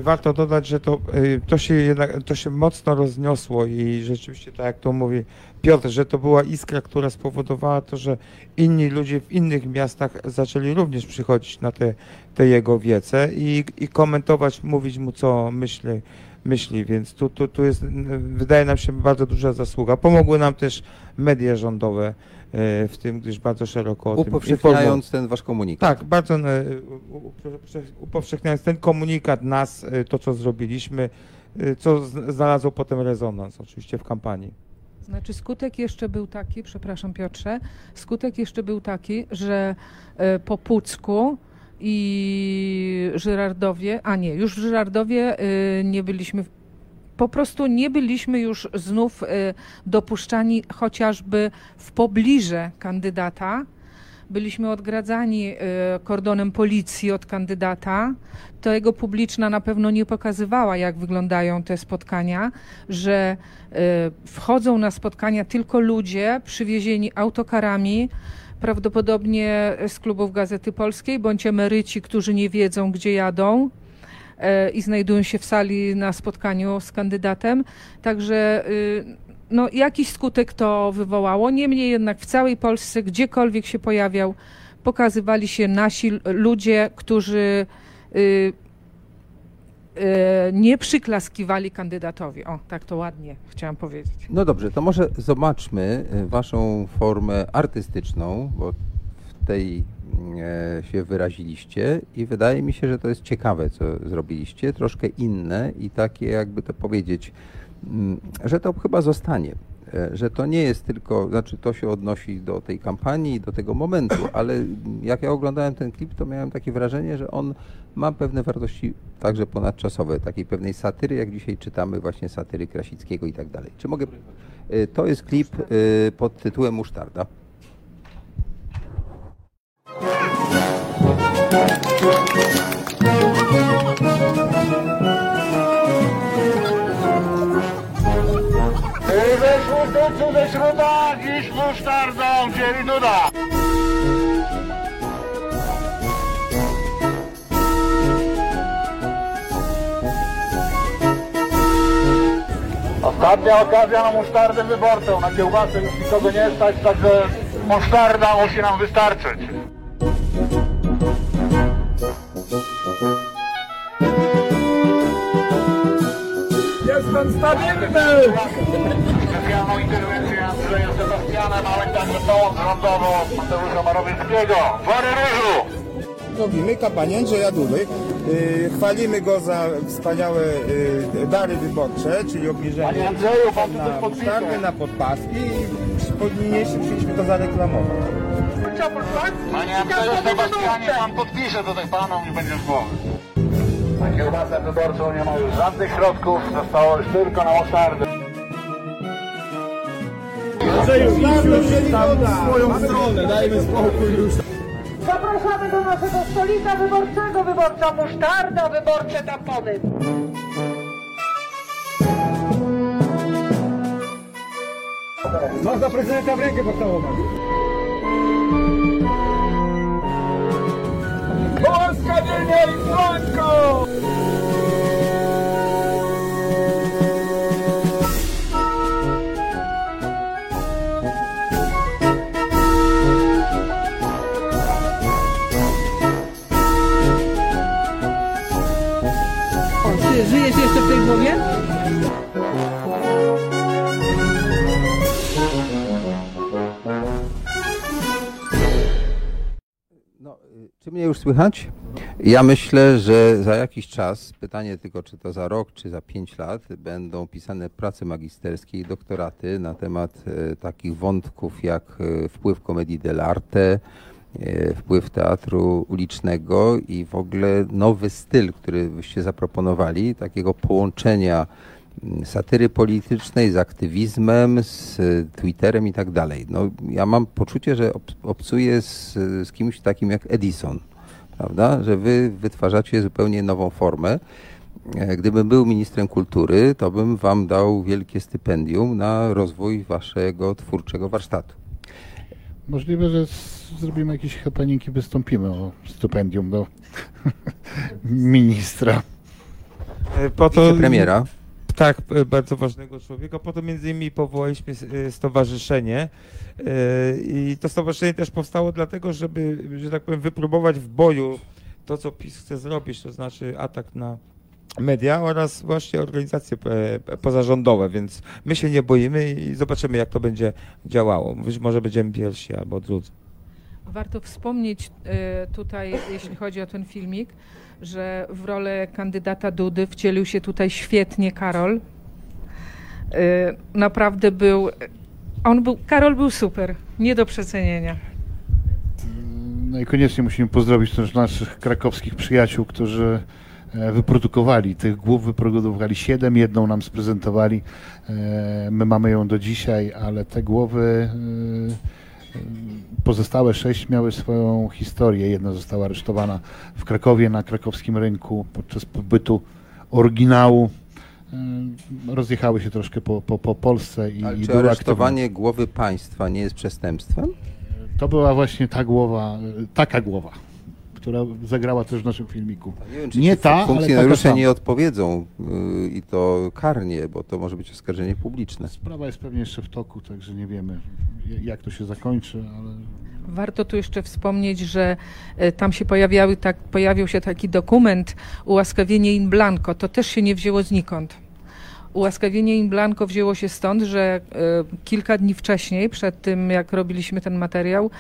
Warto dodać, że to, y, to, się jednak, to się mocno rozniosło i rzeczywiście, tak jak to mówi Piotr, że to była iskra, która spowodowała to, że inni ludzie w innych miastach zaczęli również przychodzić na te, te jego wiece i, i komentować, mówić mu, co myśli, myśli. więc tu, tu, tu jest, wydaje nam się, bardzo duża zasługa. Pomogły nam też media rządowe, w tym, gdyż bardzo szeroko o Upowszechniając ten wasz komunikat. Tak, bardzo e, upowszechniając ten komunikat nas, e, to co zrobiliśmy, co znalazło potem rezonans oczywiście w kampanii. Znaczy skutek jeszcze był taki, przepraszam Piotrze, skutek jeszcze był taki, że po Pucku i Żyrardowie, a nie, już w Żyrardowie nie byliśmy po prostu nie byliśmy już znów y, dopuszczani chociażby w pobliże kandydata. Byliśmy odgradzani y, kordonem policji od kandydata. To jego publiczna na pewno nie pokazywała, jak wyglądają te spotkania, że y, wchodzą na spotkania tylko ludzie przywiezieni autokarami, prawdopodobnie z klubów Gazety Polskiej, bądź emeryci, którzy nie wiedzą, gdzie jadą i znajdują się w sali na spotkaniu z kandydatem. Także y, no, jakiś skutek to wywołało. Niemniej jednak w całej Polsce, gdziekolwiek się pojawiał, pokazywali się nasi ludzie, którzy y, y, nie przyklaskiwali kandydatowi. O, tak to ładnie chciałam powiedzieć. No dobrze, to może zobaczmy waszą formę artystyczną, bo w tej E, się wyraziliście i wydaje mi się, że to jest ciekawe, co zrobiliście, troszkę inne i takie, jakby to powiedzieć, mm, że to chyba zostanie. E, że to nie jest tylko, znaczy to się odnosi do tej kampanii, do tego momentu, ale jak ja oglądałem ten klip, to miałem takie wrażenie, że on ma pewne wartości także ponadczasowe, takiej pewnej satyry, jak dzisiaj czytamy właśnie satyry Krasickiego i tak dalej. Czy mogę? E, to jest klip pod tytułem Musztarda. We śródnicu ze śruba, dziś musztardą, dzieli nuda. Ostatnia okazja na musztardę wyborcą. Na kiełbasę już nikogo nie stać, także musztarda musi nam wystarczyć. Jestem stabilny! Specjalną interwencję Andrzeja Sebastiana także pomoc rządową Mateusza Marowieckiego. Wory Różu! Robimy kampanię Andrzeja Dudy. Yy, chwalimy go za wspaniałe yy, dary wyborcze, czyli obniżenie Panie Andrzeju, pan na tutaj musztardy, na podpaski i niniejszym chcieliśmy to zareklamować. Panie Andrzeju Sebastianie, pan podpisze tutaj panom i będzie głowy. Na kiełbasę wyborczą nie ma już żadnych środków, zostało już tylko na musztardę. Andrzeju, idź już tam w swoją stronę, dajmy spokój już. Zapraszamy do naszego stolika wyborczego, wyborcza musztarda, wyborcze tampony. Można prezydenta w rękę pocałować. Polska Wielnia i Słońko! Żyjesz jeszcze w tej głowie? No, y, czy mnie już słychać? Ja myślę, że za jakiś czas, pytanie tylko czy to za rok, czy za pięć lat, będą pisane prace magisterskie i doktoraty na temat y, takich wątków jak y, wpływ komedii dell'arte, e, wpływ teatru ulicznego i w ogóle nowy styl, który byście zaproponowali, takiego połączenia mm, satyry politycznej z aktywizmem, z Twitterem i tak dalej. No, ja mam poczucie, że ob- obcuję z, z kimś takim jak Edison, prawda? Że wy wytwarzacie zupełnie nową formę. E, Gdybym był ministrem kultury, to bym wam dał wielkie stypendium na rozwój waszego twórczego warsztatu. Możliwe, że zrobimy jakieś happening i wystąpimy o stypendium do ministra. E, Po to, Wicepremiera. Tak, e, bardzo ważnego człowieka. Po to między innymi powołaliśmy e, stowarzyszenie e, i to stowarzyszenie też powstało dlatego, żeby, że tak powiem, wypróbować w boju to, co PiS chce zrobić, to znaczy atak na media oraz właśnie organizacje pozarządowe, więc my się nie boimy i zobaczymy, jak to będzie działało. Być może będziemy pierwsi albo drudzy. Warto wspomnieć tutaj, jeśli chodzi o ten filmik, że w rolę kandydata Dudy wcielił się tutaj świetnie Karol. E, Naprawdę był, on był, Karol był super, nie do przecenienia. No i koniecznie musimy pozdrowić też naszych krakowskich przyjaciół, którzy e, wyprodukowali tych głów, wyprodukowali siedem, jedną nam sprezentowali. E, My mamy ją do dzisiaj, ale te głowy, e, pozostałe sześć miały swoją historię. Jedna została aresztowana w Krakowie na krakowskim rynku podczas pobytu oryginału. E, Rozjechały się troszkę po, po, po Polsce i, Ale i czy były aktywne. aresztowanie głowy państwa nie jest przestępstwem? To była właśnie ta głowa, taka głowa, która zagrała też w naszym filmiku. Nie, wiem, czy Nie ta, funkcjonariusze nie odpowiedzą y, i to karnie, bo to może być oskarżenie publiczne. Sprawa jest pewnie jeszcze w toku, także nie wiemy jak to się zakończy, ale Warto tu jeszcze wspomnieć, że e, tam się pojawiały, tak, pojawił się taki dokument ułaskawienie in blanco. To też się nie wzięło znikąd. Ułaskawienie in blanco wzięło się stąd, że e, kilka dni wcześniej, przed tym jak robiliśmy ten materiał,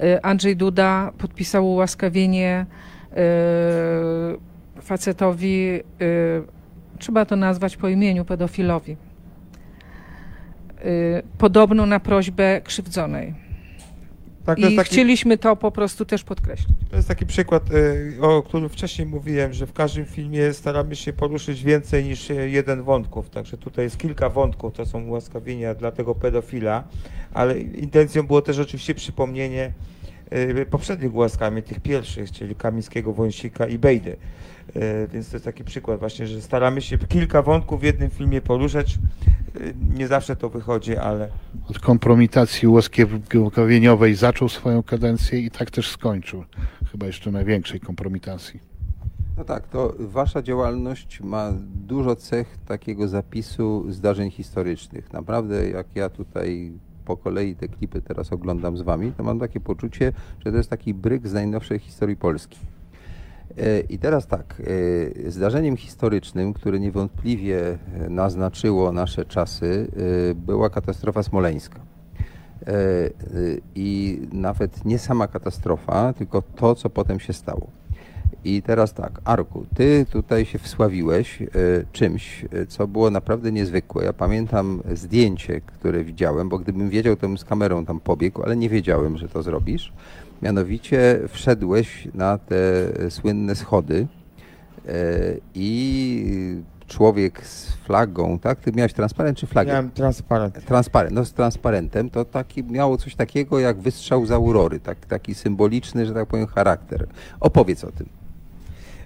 e, Andrzej Duda podpisał ułaskawienie e, facetowi, trzeba to nazwać po imieniu, pedofilowi. Podobno na prośbę krzywdzonej. Tak, I taki- chcieliśmy to po prostu też podkreślić. To jest taki przykład, y, o którym wcześniej mówiłem, że w każdym filmie staramy się poruszyć więcej niż jeden wątków. Także tutaj jest kilka wątków, to są ułaskawienia dla tego pedofila, ale intencją było też oczywiście przypomnienie y, poprzednich ułaskawień, tych pierwszych, czyli Kamińskiego, Wąsika i Bejdy. Y, Więc to jest taki przykład właśnie, że staramy się kilka wątków w jednym filmie poruszać. Y, Nie zawsze to wychodzi, ale od kompromitacji łaskawieniowej zaczął swoją kadencję i tak też skończył. Chyba jeszcze największej kompromitacji. No tak, to wasza działalność ma dużo cech takiego zapisu zdarzeń historycznych. Naprawdę, jak ja tutaj po kolei te klipy teraz oglądam z wami, to mam takie poczucie, że to jest taki bryk z najnowszej historii Polski. I teraz tak, e, zdarzeniem historycznym, które niewątpliwie naznaczyło nasze czasy, e, była katastrofa smoleńska. E, I nawet nie sama katastrofa, tylko to, co potem się stało. I teraz tak, Arku, ty tutaj się wsławiłeś czymś, co było naprawdę niezwykłe. Ja pamiętam zdjęcie, które widziałem, bo gdybym wiedział, to bym z kamerą tam pobiegł, ale nie wiedziałem, że to zrobisz. Mianowicie wszedłeś na te słynne schody e, i człowiek z flagą, tak? Ty miałeś transparent czy flagę? miałem transparent. Transparent, no z transparentem to taki, miało coś takiego jak wystrzał z aurory, tak, taki symboliczny, że tak powiem, charakter. Opowiedz o tym.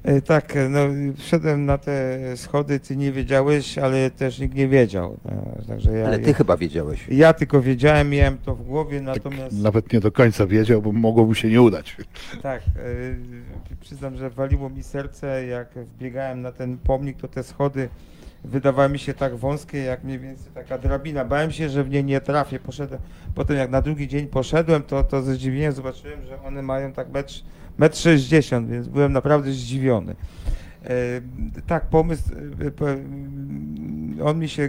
E, Tak, no wszedłem na te schody, ty nie wiedziałeś, ale też nikt nie wiedział. e, Także ja, Ale ty ja, chyba wiedziałeś. Ja tylko wiedziałem, miałem to w głowie, natomiast Nawet nie do końca wiedział, bo mogło mu się nie udać. tak, e, przyznam, że waliło mi serce, jak wbiegałem na ten pomnik, to te schody wydawały mi się tak wąskie, jak mniej więcej taka drabina. Bałem się, że w nie nie trafię. Poszedłem, potem jak na drugi dzień poszedłem, to, to ze zdziwieniem zobaczyłem, że one mają tak metr, metr 60, więc byłem naprawdę zdziwiony. E, tak, pomysł, e, mm, on mi się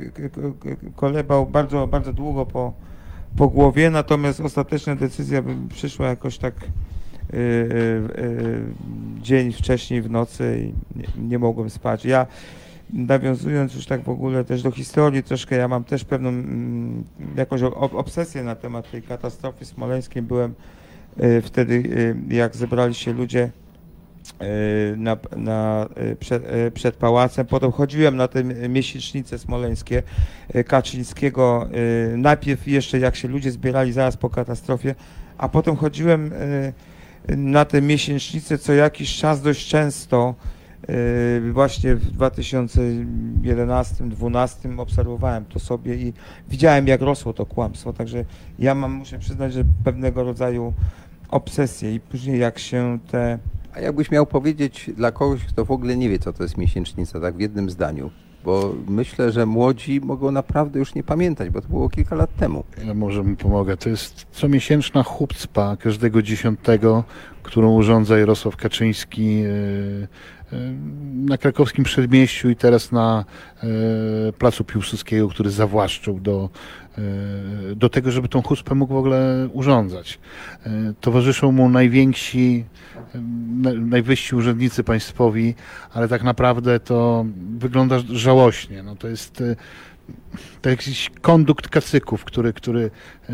kolebał bardzo, bardzo długo po, po głowie, natomiast ostateczna decyzja przyszła jakoś tak e, dzień wcześniej w nocy i nie, nie mogłem spać. Ja nawiązując już tak w ogóle też do historii troszkę, ja mam też pewną mm, jakąś ob- obsesję na temat tej katastrofy smoleńskiej. Byłem wtedy y, jak zebrali się ludzie y, na, na, przed, przed pałacem. Potem chodziłem na te miesięcznice smoleńskie Kaczyńskiego. Najpierw jeszcze jak się ludzie zbierali zaraz po katastrofie, a potem chodziłem na te miesięcznice co jakiś czas dość często. Właśnie w 2011-2012 obserwowałem to sobie i widziałem jak rosło to kłamstwo, także ja mam, muszę przyznać, że pewnego rodzaju obsesję i później jak się te A jakbyś miał powiedzieć dla kogoś, kto w ogóle nie wie, co to jest miesięcznica, tak w jednym zdaniu, bo myślę, że młodzi mogą naprawdę już nie pamiętać, bo to było kilka lat temu. Ja może mu pomogę. To jest comiesięczna chupcpa każdego dziesiątego, którą urządza Jarosław Kaczyński e, e, na krakowskim przedmieściu i teraz na e, placu Piłsudskiego, który zawłaszczył do, do tego, żeby tą chuspę mógł w ogóle urządzać. E, Towarzyszą mu najwięksi, e, na- najwyżsi urzędnicy państwowi, ale tak naprawdę to wygląda żałośnie. No to jest e, to jakiś kondukt kacyków, który, który e,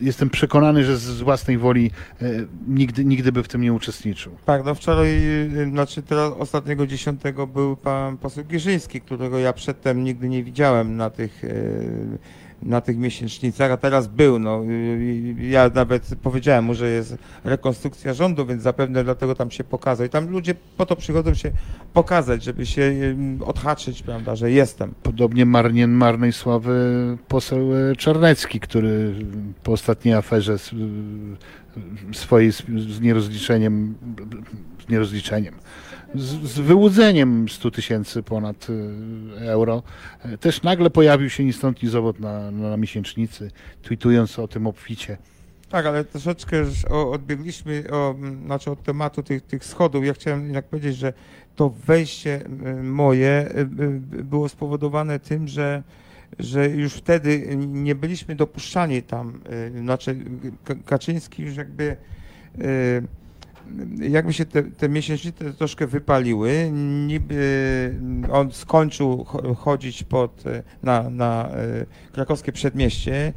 jestem przekonany, że z- własnej woli e, nigdy, nigdy by w tym nie uczestniczył. Tak, no wczoraj, y, znaczy teraz ostatniego dziesiątego był pan poseł Giżyński, którego ja przedtem nigdy nie widziałem na tych, y, na tych miesięcznicach, a teraz był. No, ja nawet powiedziałem mu, że jest rekonstrukcja rządu, więc zapewne dlatego tam się pokazał. I tam ludzie po to przychodzą się pokazać, żeby się odhaczyć, prawda, że jestem. Podobnie marnie, marnej sławy poseł e, Czarnecki, który po ostatniej aferze e, swojej z nierozliczeniem, z nierozliczeniem, z, z wyłudzeniem 100 tysięcy ponad e, euro, e, też nagle pojawił się ni stąd ni zowąd na, na miesięcznicy, tweetując o tym obficie. Tak, ale troszeczkę już odbiegliśmy o, znaczy od tematu tych, tych schodów. Ja chciałem jednak powiedzieć, że to wejście y, moje y, y, było spowodowane tym, że, że już wtedy nie byliśmy dopuszczani tam. y, Znaczy Kaczyński już jakby y, jakby się te, te miesięcznice troszkę wypaliły, niby on skończył cho- chodzić pod, y, na, na y, krakowskie przedmieście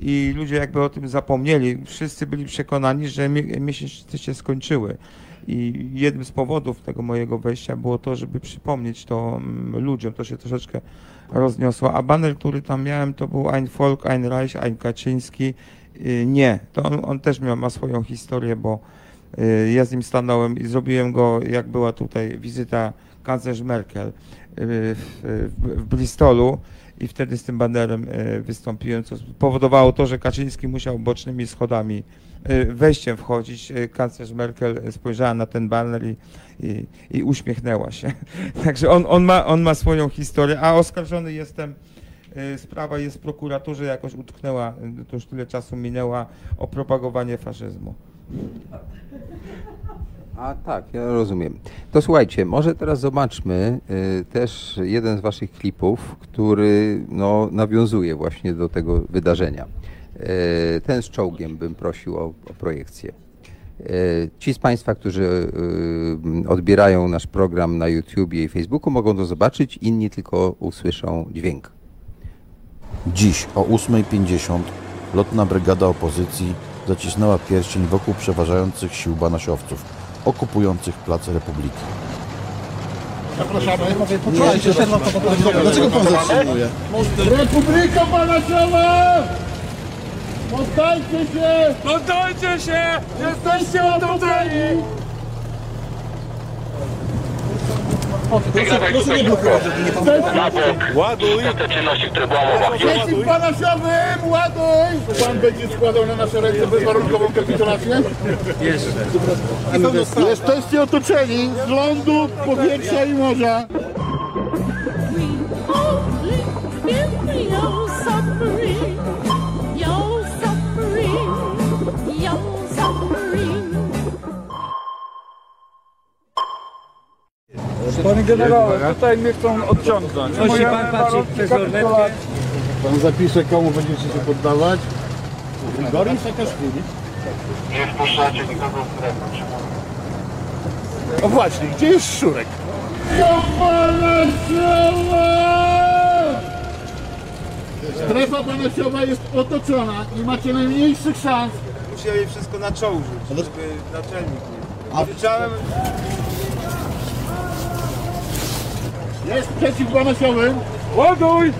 i ludzie jakby o tym zapomnieli. Wszyscy byli przekonani, że mie- miesięcznice się skończyły. I jednym z powodów tego mojego wejścia było to, żeby przypomnieć to mm, ludziom. To się troszeczkę rozniosło. A baner, który tam miałem, to był Ein Volk, Ein Reich, Ein Kaczyński. Y, Nie, to on, on też miał, ma swoją historię, bo ja z nim stanąłem i zrobiłem go, jak była tutaj wizyta kanclerz Merkel y, w, w, Bristolu i wtedy z tym banerem y, wystąpiłem, co spowodowało to, że Kaczyński musiał bocznymi schodami y, wejściem wchodzić. Y, Kanclerz Merkel spojrzała na ten baner i, i, i uśmiechnęła się. Także on, on, ma, on ma swoją historię, a oskarżony jestem y, Sprawa jest w prokuraturze, jakoś utknęła, y, to już tyle czasu minęła, o propagowanie faszyzmu. A tak, ja rozumiem. To słuchajcie, może teraz zobaczmy y, też jeden z waszych klipów, który no, nawiązuje właśnie do tego wydarzenia. Y, ten z czołgiem bym prosił o, o projekcję. Y, Ci z Państwa, którzy y, odbierają nasz program na YouTubie i Facebooku mogą to zobaczyć, inni tylko usłyszą dźwięk. Dziś o 8.50 lotna brygada opozycji zacisnęła pierścień wokół przeważających sił banasiowców, okupujących Plac Republiki. Zapraszamy. Dlaczego pan zatrzymuje? Republika Banaszowa! Poddajcie się! Poddajcie się! Jesteście otoczeni! Proszę nie blokować, nie pan Ładuj! Przeciw Banasiowym! Ładuj! Pan będzie składał na nasze ręce bezwarunkową kapitulację? Jeszcze. Jesteście otoczeni z lądu, powietrza i morza. Panie generale, tutaj mnie chcą odciągnąć. Musi pan patrzeć przez lornetkę. Pan zapisze, komu będziecie się poddawać. Grigorij Saakaszwili. Nie wpuszczacie nikogo w strefę. O właśnie, gdzie jest Szurek? Do pana Strefa panasiowa jest otoczona i macie najmniejszych szans. Musieli wszystko na czołg rzucić, żeby naczelnik nie... Krzyczałem... Jest przeciw panasiowym. Ładuj!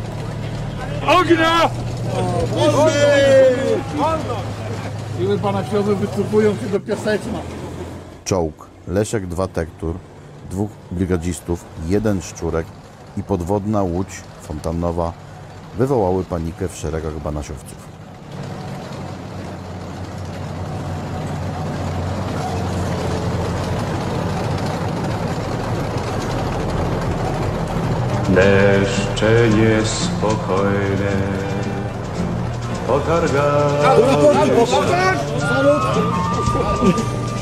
Ognia! Siły panasiowe wycofują się do Piaseczna. Czołg, Leszek 2 Tektur, dwóch brygadzistów, jeden szczurek i podwodna łódź fontannowa wywołały panikę w szeregach banasiowców. Deszcze niespokojne potargały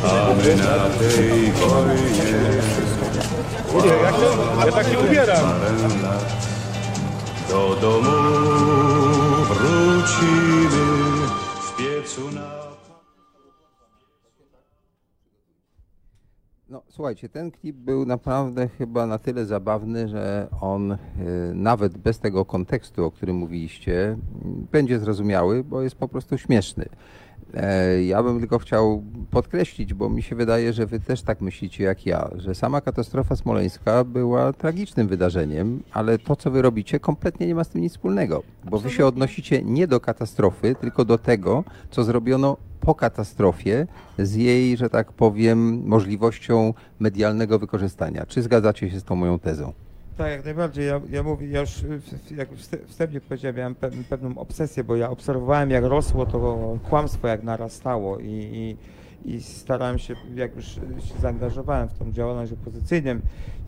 a my na tej wojnie to? Ja tak nie ubieram. do domu wrócimy w piecu na słuchajcie, ten klip był naprawdę chyba na tyle zabawny, że on y, nawet bez tego kontekstu, o którym mówiliście, będzie zrozumiały, bo jest po prostu śmieszny. E, Ja bym tylko chciał podkreślić, bo mi się wydaje, że wy też tak myślicie jak ja, że sama katastrofa smoleńska była tragicznym wydarzeniem, ale to, co wy robicie, kompletnie nie ma z tym nic wspólnego, bo wy się odnosicie nie do katastrofy, tylko do tego, co zrobiono po katastrofie z jej, że tak powiem, możliwością medialnego wykorzystania. Czy zgadzacie się z tą moją tezą? Tak, jak najbardziej. Ja, ja mówię, ja już jak wstępnie powiedziałem, miałem pe- pewną obsesję, bo ja obserwowałem, jak rosło to kłamstwo, jak narastało i, i, i starałem się, jak już się zaangażowałem w tą działalność opozycyjną,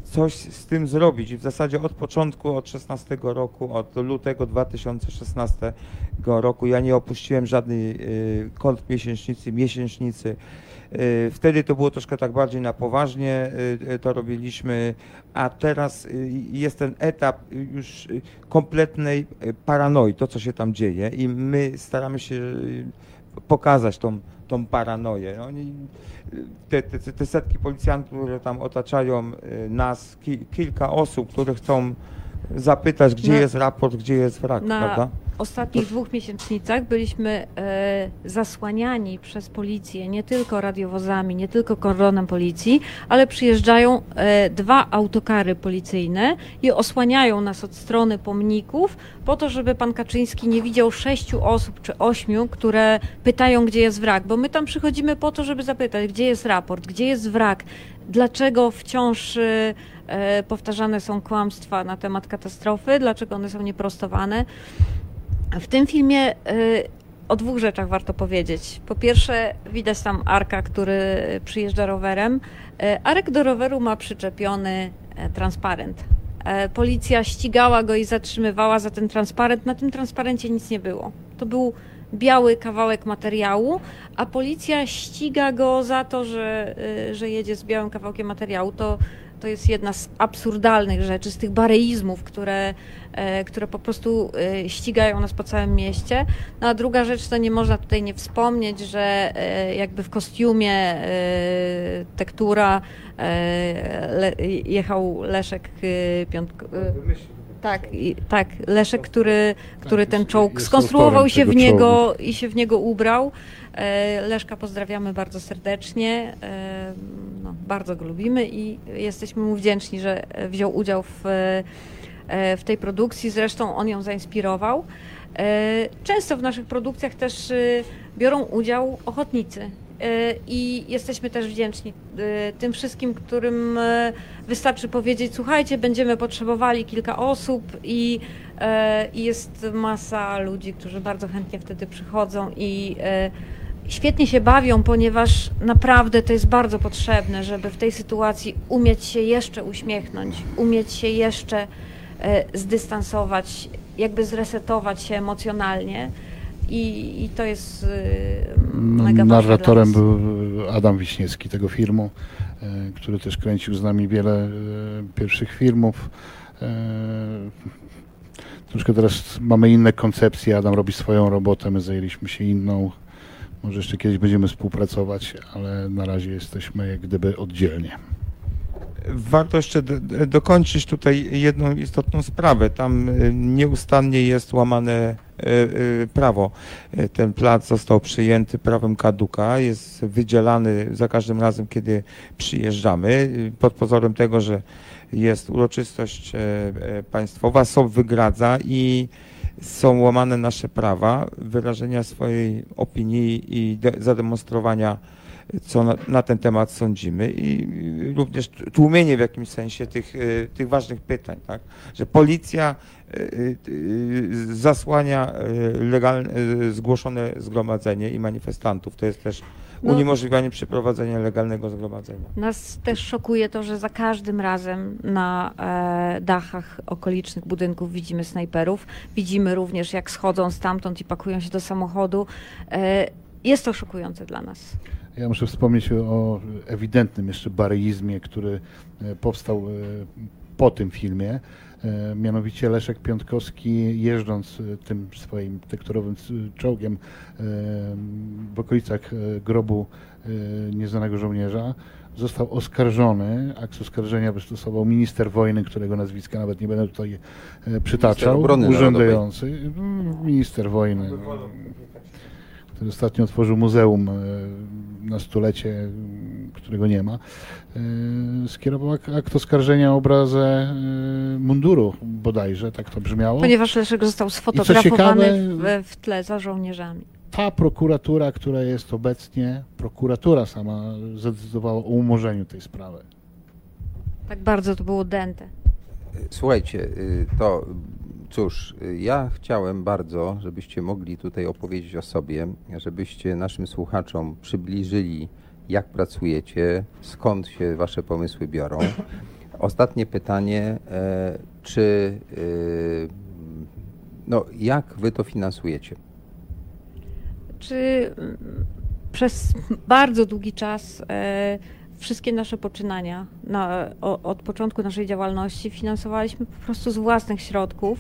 coś z tym zrobić. I w zasadzie od początku, od 16 roku, od lutego 2016 roku, ja nie opuściłem żadnej y, kont miesięcznicy, miesięcznicy. Y, Wtedy to było troszkę tak bardziej na poważnie, y, y, to robiliśmy, a teraz jest ten etap już kompletnej paranoi, to co się tam dzieje i my staramy się pokazać tą, tą paranoję. Oni, y, te, te, te setki policjantów, które tam otaczają nas, ki, kilka osób, które chcą zapytać, gdzie Na- jest raport, gdzie jest wrak, Na prawda? Ostatnich dwóch miesięcznicach byliśmy e, zasłaniani przez policję nie tylko radiowozami, nie tylko kordonem policji, ale przyjeżdżają e, dwa autokary policyjne i osłaniają nas od strony pomników po to, żeby pan Kaczyński nie widział sześciu osób czy ośmiu, które pytają, gdzie jest wrak, bo my tam przychodzimy po to, żeby zapytać, gdzie jest raport, gdzie jest wrak, dlaczego wciąż e, powtarzane są kłamstwa na temat katastrofy, dlaczego one są nieprostowane. W tym filmie y, o dwóch rzeczach warto powiedzieć. Po pierwsze, widać tam Arka, który przyjeżdża rowerem. Y, Arek do roweru ma przyczepiony e, transparent. E, Policja ścigała go i zatrzymywała za ten transparent. Na tym transparencie nic nie było. To był biały kawałek materiału, a policja ściga go za to, że, y, że jedzie z białym kawałkiem materiału. To, to jest jedna z absurdalnych rzeczy, z tych bareizmów, które, e, które po prostu e, ścigają nas po całym mieście. No a druga rzecz, to nie można tutaj nie wspomnieć, że e, jakby w kostiumie tektura jechał Leszek Piątko. e, Tak, i, tak, Leszek, który, który ten czołg skonstruował się w niego i się w niego ubrał. E, Leszka pozdrawiamy bardzo serdecznie. E, No, bardzo go lubimy i jesteśmy mu wdzięczni, że wziął udział w, e, w tej produkcji. Zresztą on ją zainspirował. Często w naszych produkcjach też biorą udział ochotnicy. E, I jesteśmy też wdzięczni e, tym wszystkim, którym e, wystarczy powiedzieć: Słuchajcie, będziemy potrzebowali kilka osób, i, jest masa ludzi, którzy bardzo chętnie wtedy przychodzą i świetnie się bawią, ponieważ naprawdę to jest bardzo potrzebne, żeby w tej sytuacji umieć się jeszcze uśmiechnąć, umieć się jeszcze zdystansować, jakby zresetować się emocjonalnie. I, i to jest e, mega ważne dla Narratorem był Adam Wiśniewski tego filmu, e, który też kręcił z nami wiele e, pierwszych filmów. E, Troszkę teraz mamy inne koncepcje, Adam robi swoją robotę, my zajęliśmy się inną. Może jeszcze kiedyś będziemy współpracować, ale na razie jesteśmy jak gdyby oddzielnie. Warto jeszcze dokończyć tutaj jedną istotną sprawę. Tam y, nieustannie jest łamane y, y, prawo. Y, Ten plac został przyjęty prawem kaduka, jest wydzielany za każdym razem, kiedy przyjeżdżamy, y, pod pozorem tego, że jest uroczystość państwowa, SOP wygradza i są łamane nasze prawa wyrażenia swojej opinii i de- zademonstrowania co na, na ten temat sądzimy i również tłumienie w jakimś sensie tych, y, tych ważnych pytań, tak? że policja y, y, zasłania legalne, zgłoszone zgromadzenie i manifestantów. To jest też No. uniemożliwianie przeprowadzenia legalnego zgromadzenia. Nas też szokuje to, że za każdym razem na e, dachach okolicznych budynków widzimy snajperów. Widzimy również, jak schodzą stamtąd i pakują się do samochodu. E, jest to szokujące dla nas. Ja muszę wspomnieć o ewidentnym jeszcze baryizmie, który e, powstał e, po tym filmie. E, Mianowicie Leszek Piątkowski jeżdżąc tym swoim tekturowym czołgiem w okolicach grobu nieznanego żołnierza został oskarżony. Akt oskarżenia wystosował minister wojny, którego nazwiska nawet nie będę tutaj przytaczał. urzędujący. mm, Minister wojny który ostatnio otworzył muzeum e, na stulecie, którego nie ma, e, skierował ak- akt oskarżenia o obrazę e, munduru bodajże, tak to brzmiało. Ponieważ Leszek został sfotografowany ciekawe, w, w tle za żołnierzami. ta prokuratura, która jest obecnie, prokuratura sama zadecydowała o umorzeniu tej sprawy. Tak bardzo to było dęte. Słuchajcie, y, to cóż, ja chciałem bardzo, żebyście mogli tutaj opowiedzieć o sobie, żebyście naszym słuchaczom przybliżyli, jak pracujecie, skąd się wasze pomysły biorą. Ostatnie pytanie, e, czy y, no, jak wy to finansujecie? Czy mm, przez bardzo długi czas e, wszystkie nasze poczynania na, o, od początku naszej działalności finansowaliśmy po prostu z własnych środków.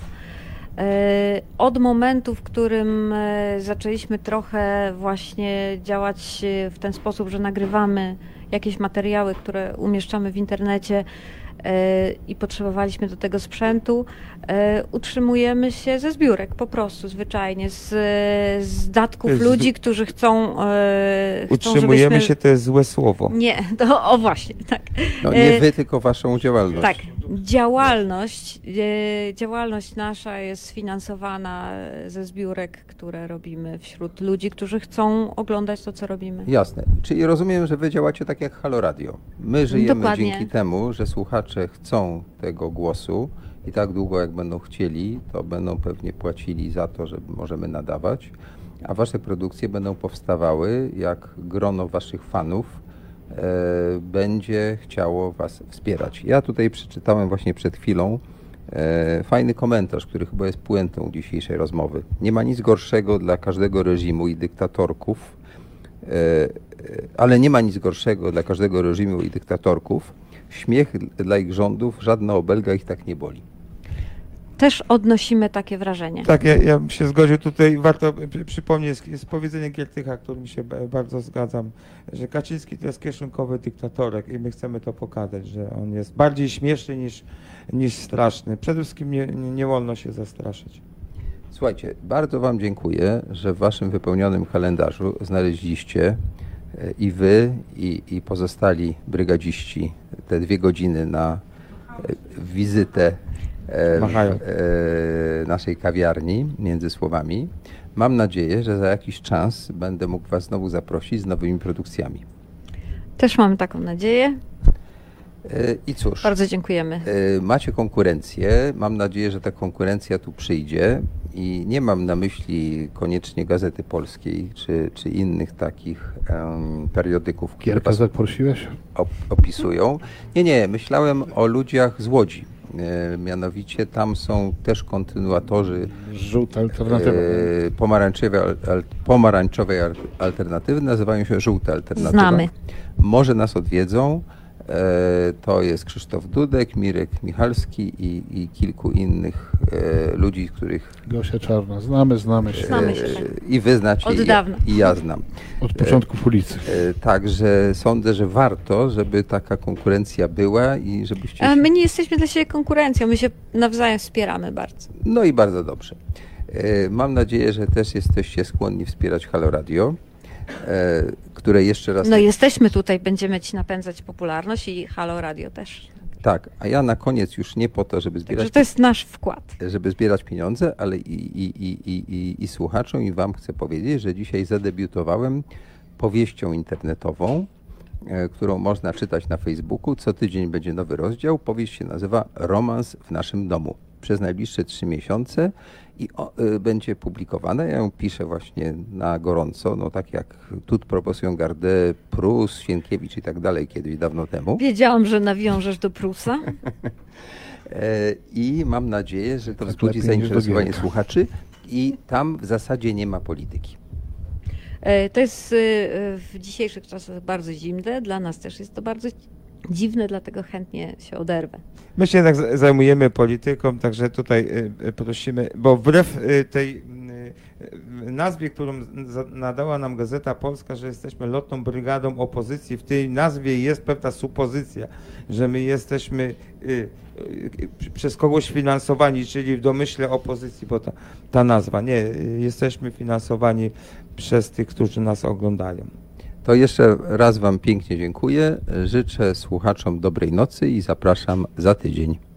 E, Od momentu, w którym e, zaczęliśmy trochę właśnie działać e, w ten sposób, że nagrywamy jakieś materiały, które umieszczamy w internecie i potrzebowaliśmy do tego sprzętu, e, utrzymujemy się ze zbiórek po prostu, zwyczajnie, z, z datków Z- ludzi, którzy chcą, e, chcą Utrzymujemy żebyśmy... się, to jest złe słowo. Nie, to, o właśnie, tak. No, nie E, wy, tylko waszą działalność. tak, działalność, e, działalność nasza jest sfinansowana ze zbiórek, które robimy wśród ludzi, którzy chcą oglądać to, co robimy. Jasne. Czyli rozumiem, że wy działacie tak jak Halo Radio. My żyjemy Dokładnie. dzięki temu, że słuchacze chcą tego głosu i tak długo jak będą chcieli, to będą pewnie płacili za to, że możemy nadawać, a wasze produkcje będą powstawały, jak grono waszych fanów będzie chciało was wspierać. Ja tutaj przeczytałem właśnie przed chwilą e, fajny komentarz, który chyba jest puentą dzisiejszej rozmowy. Nie ma nic gorszego dla każdego reżimu i dyktatorków, e, e, ale nie ma nic gorszego dla każdego reżimu i dyktatorków. Śmiech dla ich rządów, żadna obelga ich tak nie boli. Też odnosimy takie wrażenie. Tak, ja, ja bym się zgodził tutaj, warto przy- przypomnieć, jest, powiedzenie Giertycha, którym się ba- bardzo zgadzam, że Kaczyński to jest kieszonkowy dyktatorek i my chcemy to pokazać, że on jest bardziej śmieszny niż, niż straszny. Przede wszystkim nie, nie, nie wolno się zastraszyć. Słuchajcie, bardzo Wam dziękuję, że w Waszym wypełnionym kalendarzu znaleźliście e, i Wy, i, i pozostali brygadziści te dwie godziny na e, wizytę Machają. w e, naszej kawiarni między słowami. Mam nadzieję, że za jakiś czas będę mógł Was znowu zaprosić z nowymi produkcjami. Też mamy taką nadzieję. E, I cóż. Bardzo dziękujemy. E, Macie konkurencję. Mam nadzieję, że ta konkurencja tu przyjdzie. I nie mam na myśli koniecznie Gazety Polskiej czy, czy innych takich em, periodyków, które was opisują. Nie, nie, myślałem o ludziach z Łodzi. E, mianowicie tam są też kontynuatorzy Żółta alternatywa. e, pomarańczowej, al, al, pomarańczowej al- alternatywy. Nazywają się Żółte Alternatywa. Znamy. Może nas odwiedzą. E, To jest Krzysztof Dudek, Mirek Michalski i, i kilku innych e, ludzi, których Gosia Czarna, znamy, znamy się. Znamy się, e, tak. i wy znacie, Od i, dawna. i ja znam. Od początków ulicy. E, Także sądzę, że warto, żeby taka konkurencja była i żebyście. A my nie jesteśmy dla siebie konkurencją, my się nawzajem wspieramy bardzo. No i bardzo dobrze. E, Mam nadzieję, że też jesteście skłonni wspierać Halo Radio, e, które jeszcze raz. No jesteśmy tutaj, będziemy ci napędzać popularność i Halo Radio też. Tak, a ja na koniec już nie po to, żeby zbierać, Także to jest nasz wkład. żeby zbierać pieniądze, ale i, i, i, i, i, i słuchaczom i wam chcę powiedzieć, że dzisiaj zadebiutowałem powieścią internetową, e, którą można czytać na Facebooku. Co tydzień będzie nowy rozdział. Powieść się nazywa Romans w naszym domu. Przez najbliższe trzy miesiące i o, y, będzie publikowana. Ja ją piszę właśnie na gorąco, no tak jak Tut proposują Garde, Prus, Sienkiewicz i tak dalej kiedyś dawno temu. Wiedziałam, że nawiążesz do Prusa. E, I mam nadzieję, że to Tak wzbudzi zainteresowanie słuchaczy. I tam w zasadzie nie ma polityki. E, To jest e, w dzisiejszych czasach bardzo zimne, dla nas też jest to bardzo dziwne, dlatego chętnie się oderwę. My się jednak zajmujemy polityką, także tutaj y, y, prosimy, bo wbrew y, tej nazwie, którą nadała nam Gazeta Polska, że jesteśmy lotną brygadą opozycji, w tej nazwie jest pewna supozycja, że my jesteśmy przez kogoś finansowani, czyli w domyśle opozycji, bo ta, ta nazwa. Nie, jesteśmy finansowani przez tych, którzy nas oglądają. To jeszcze raz Wam pięknie dziękuję. Życzę słuchaczom dobrej nocy i zapraszam za tydzień.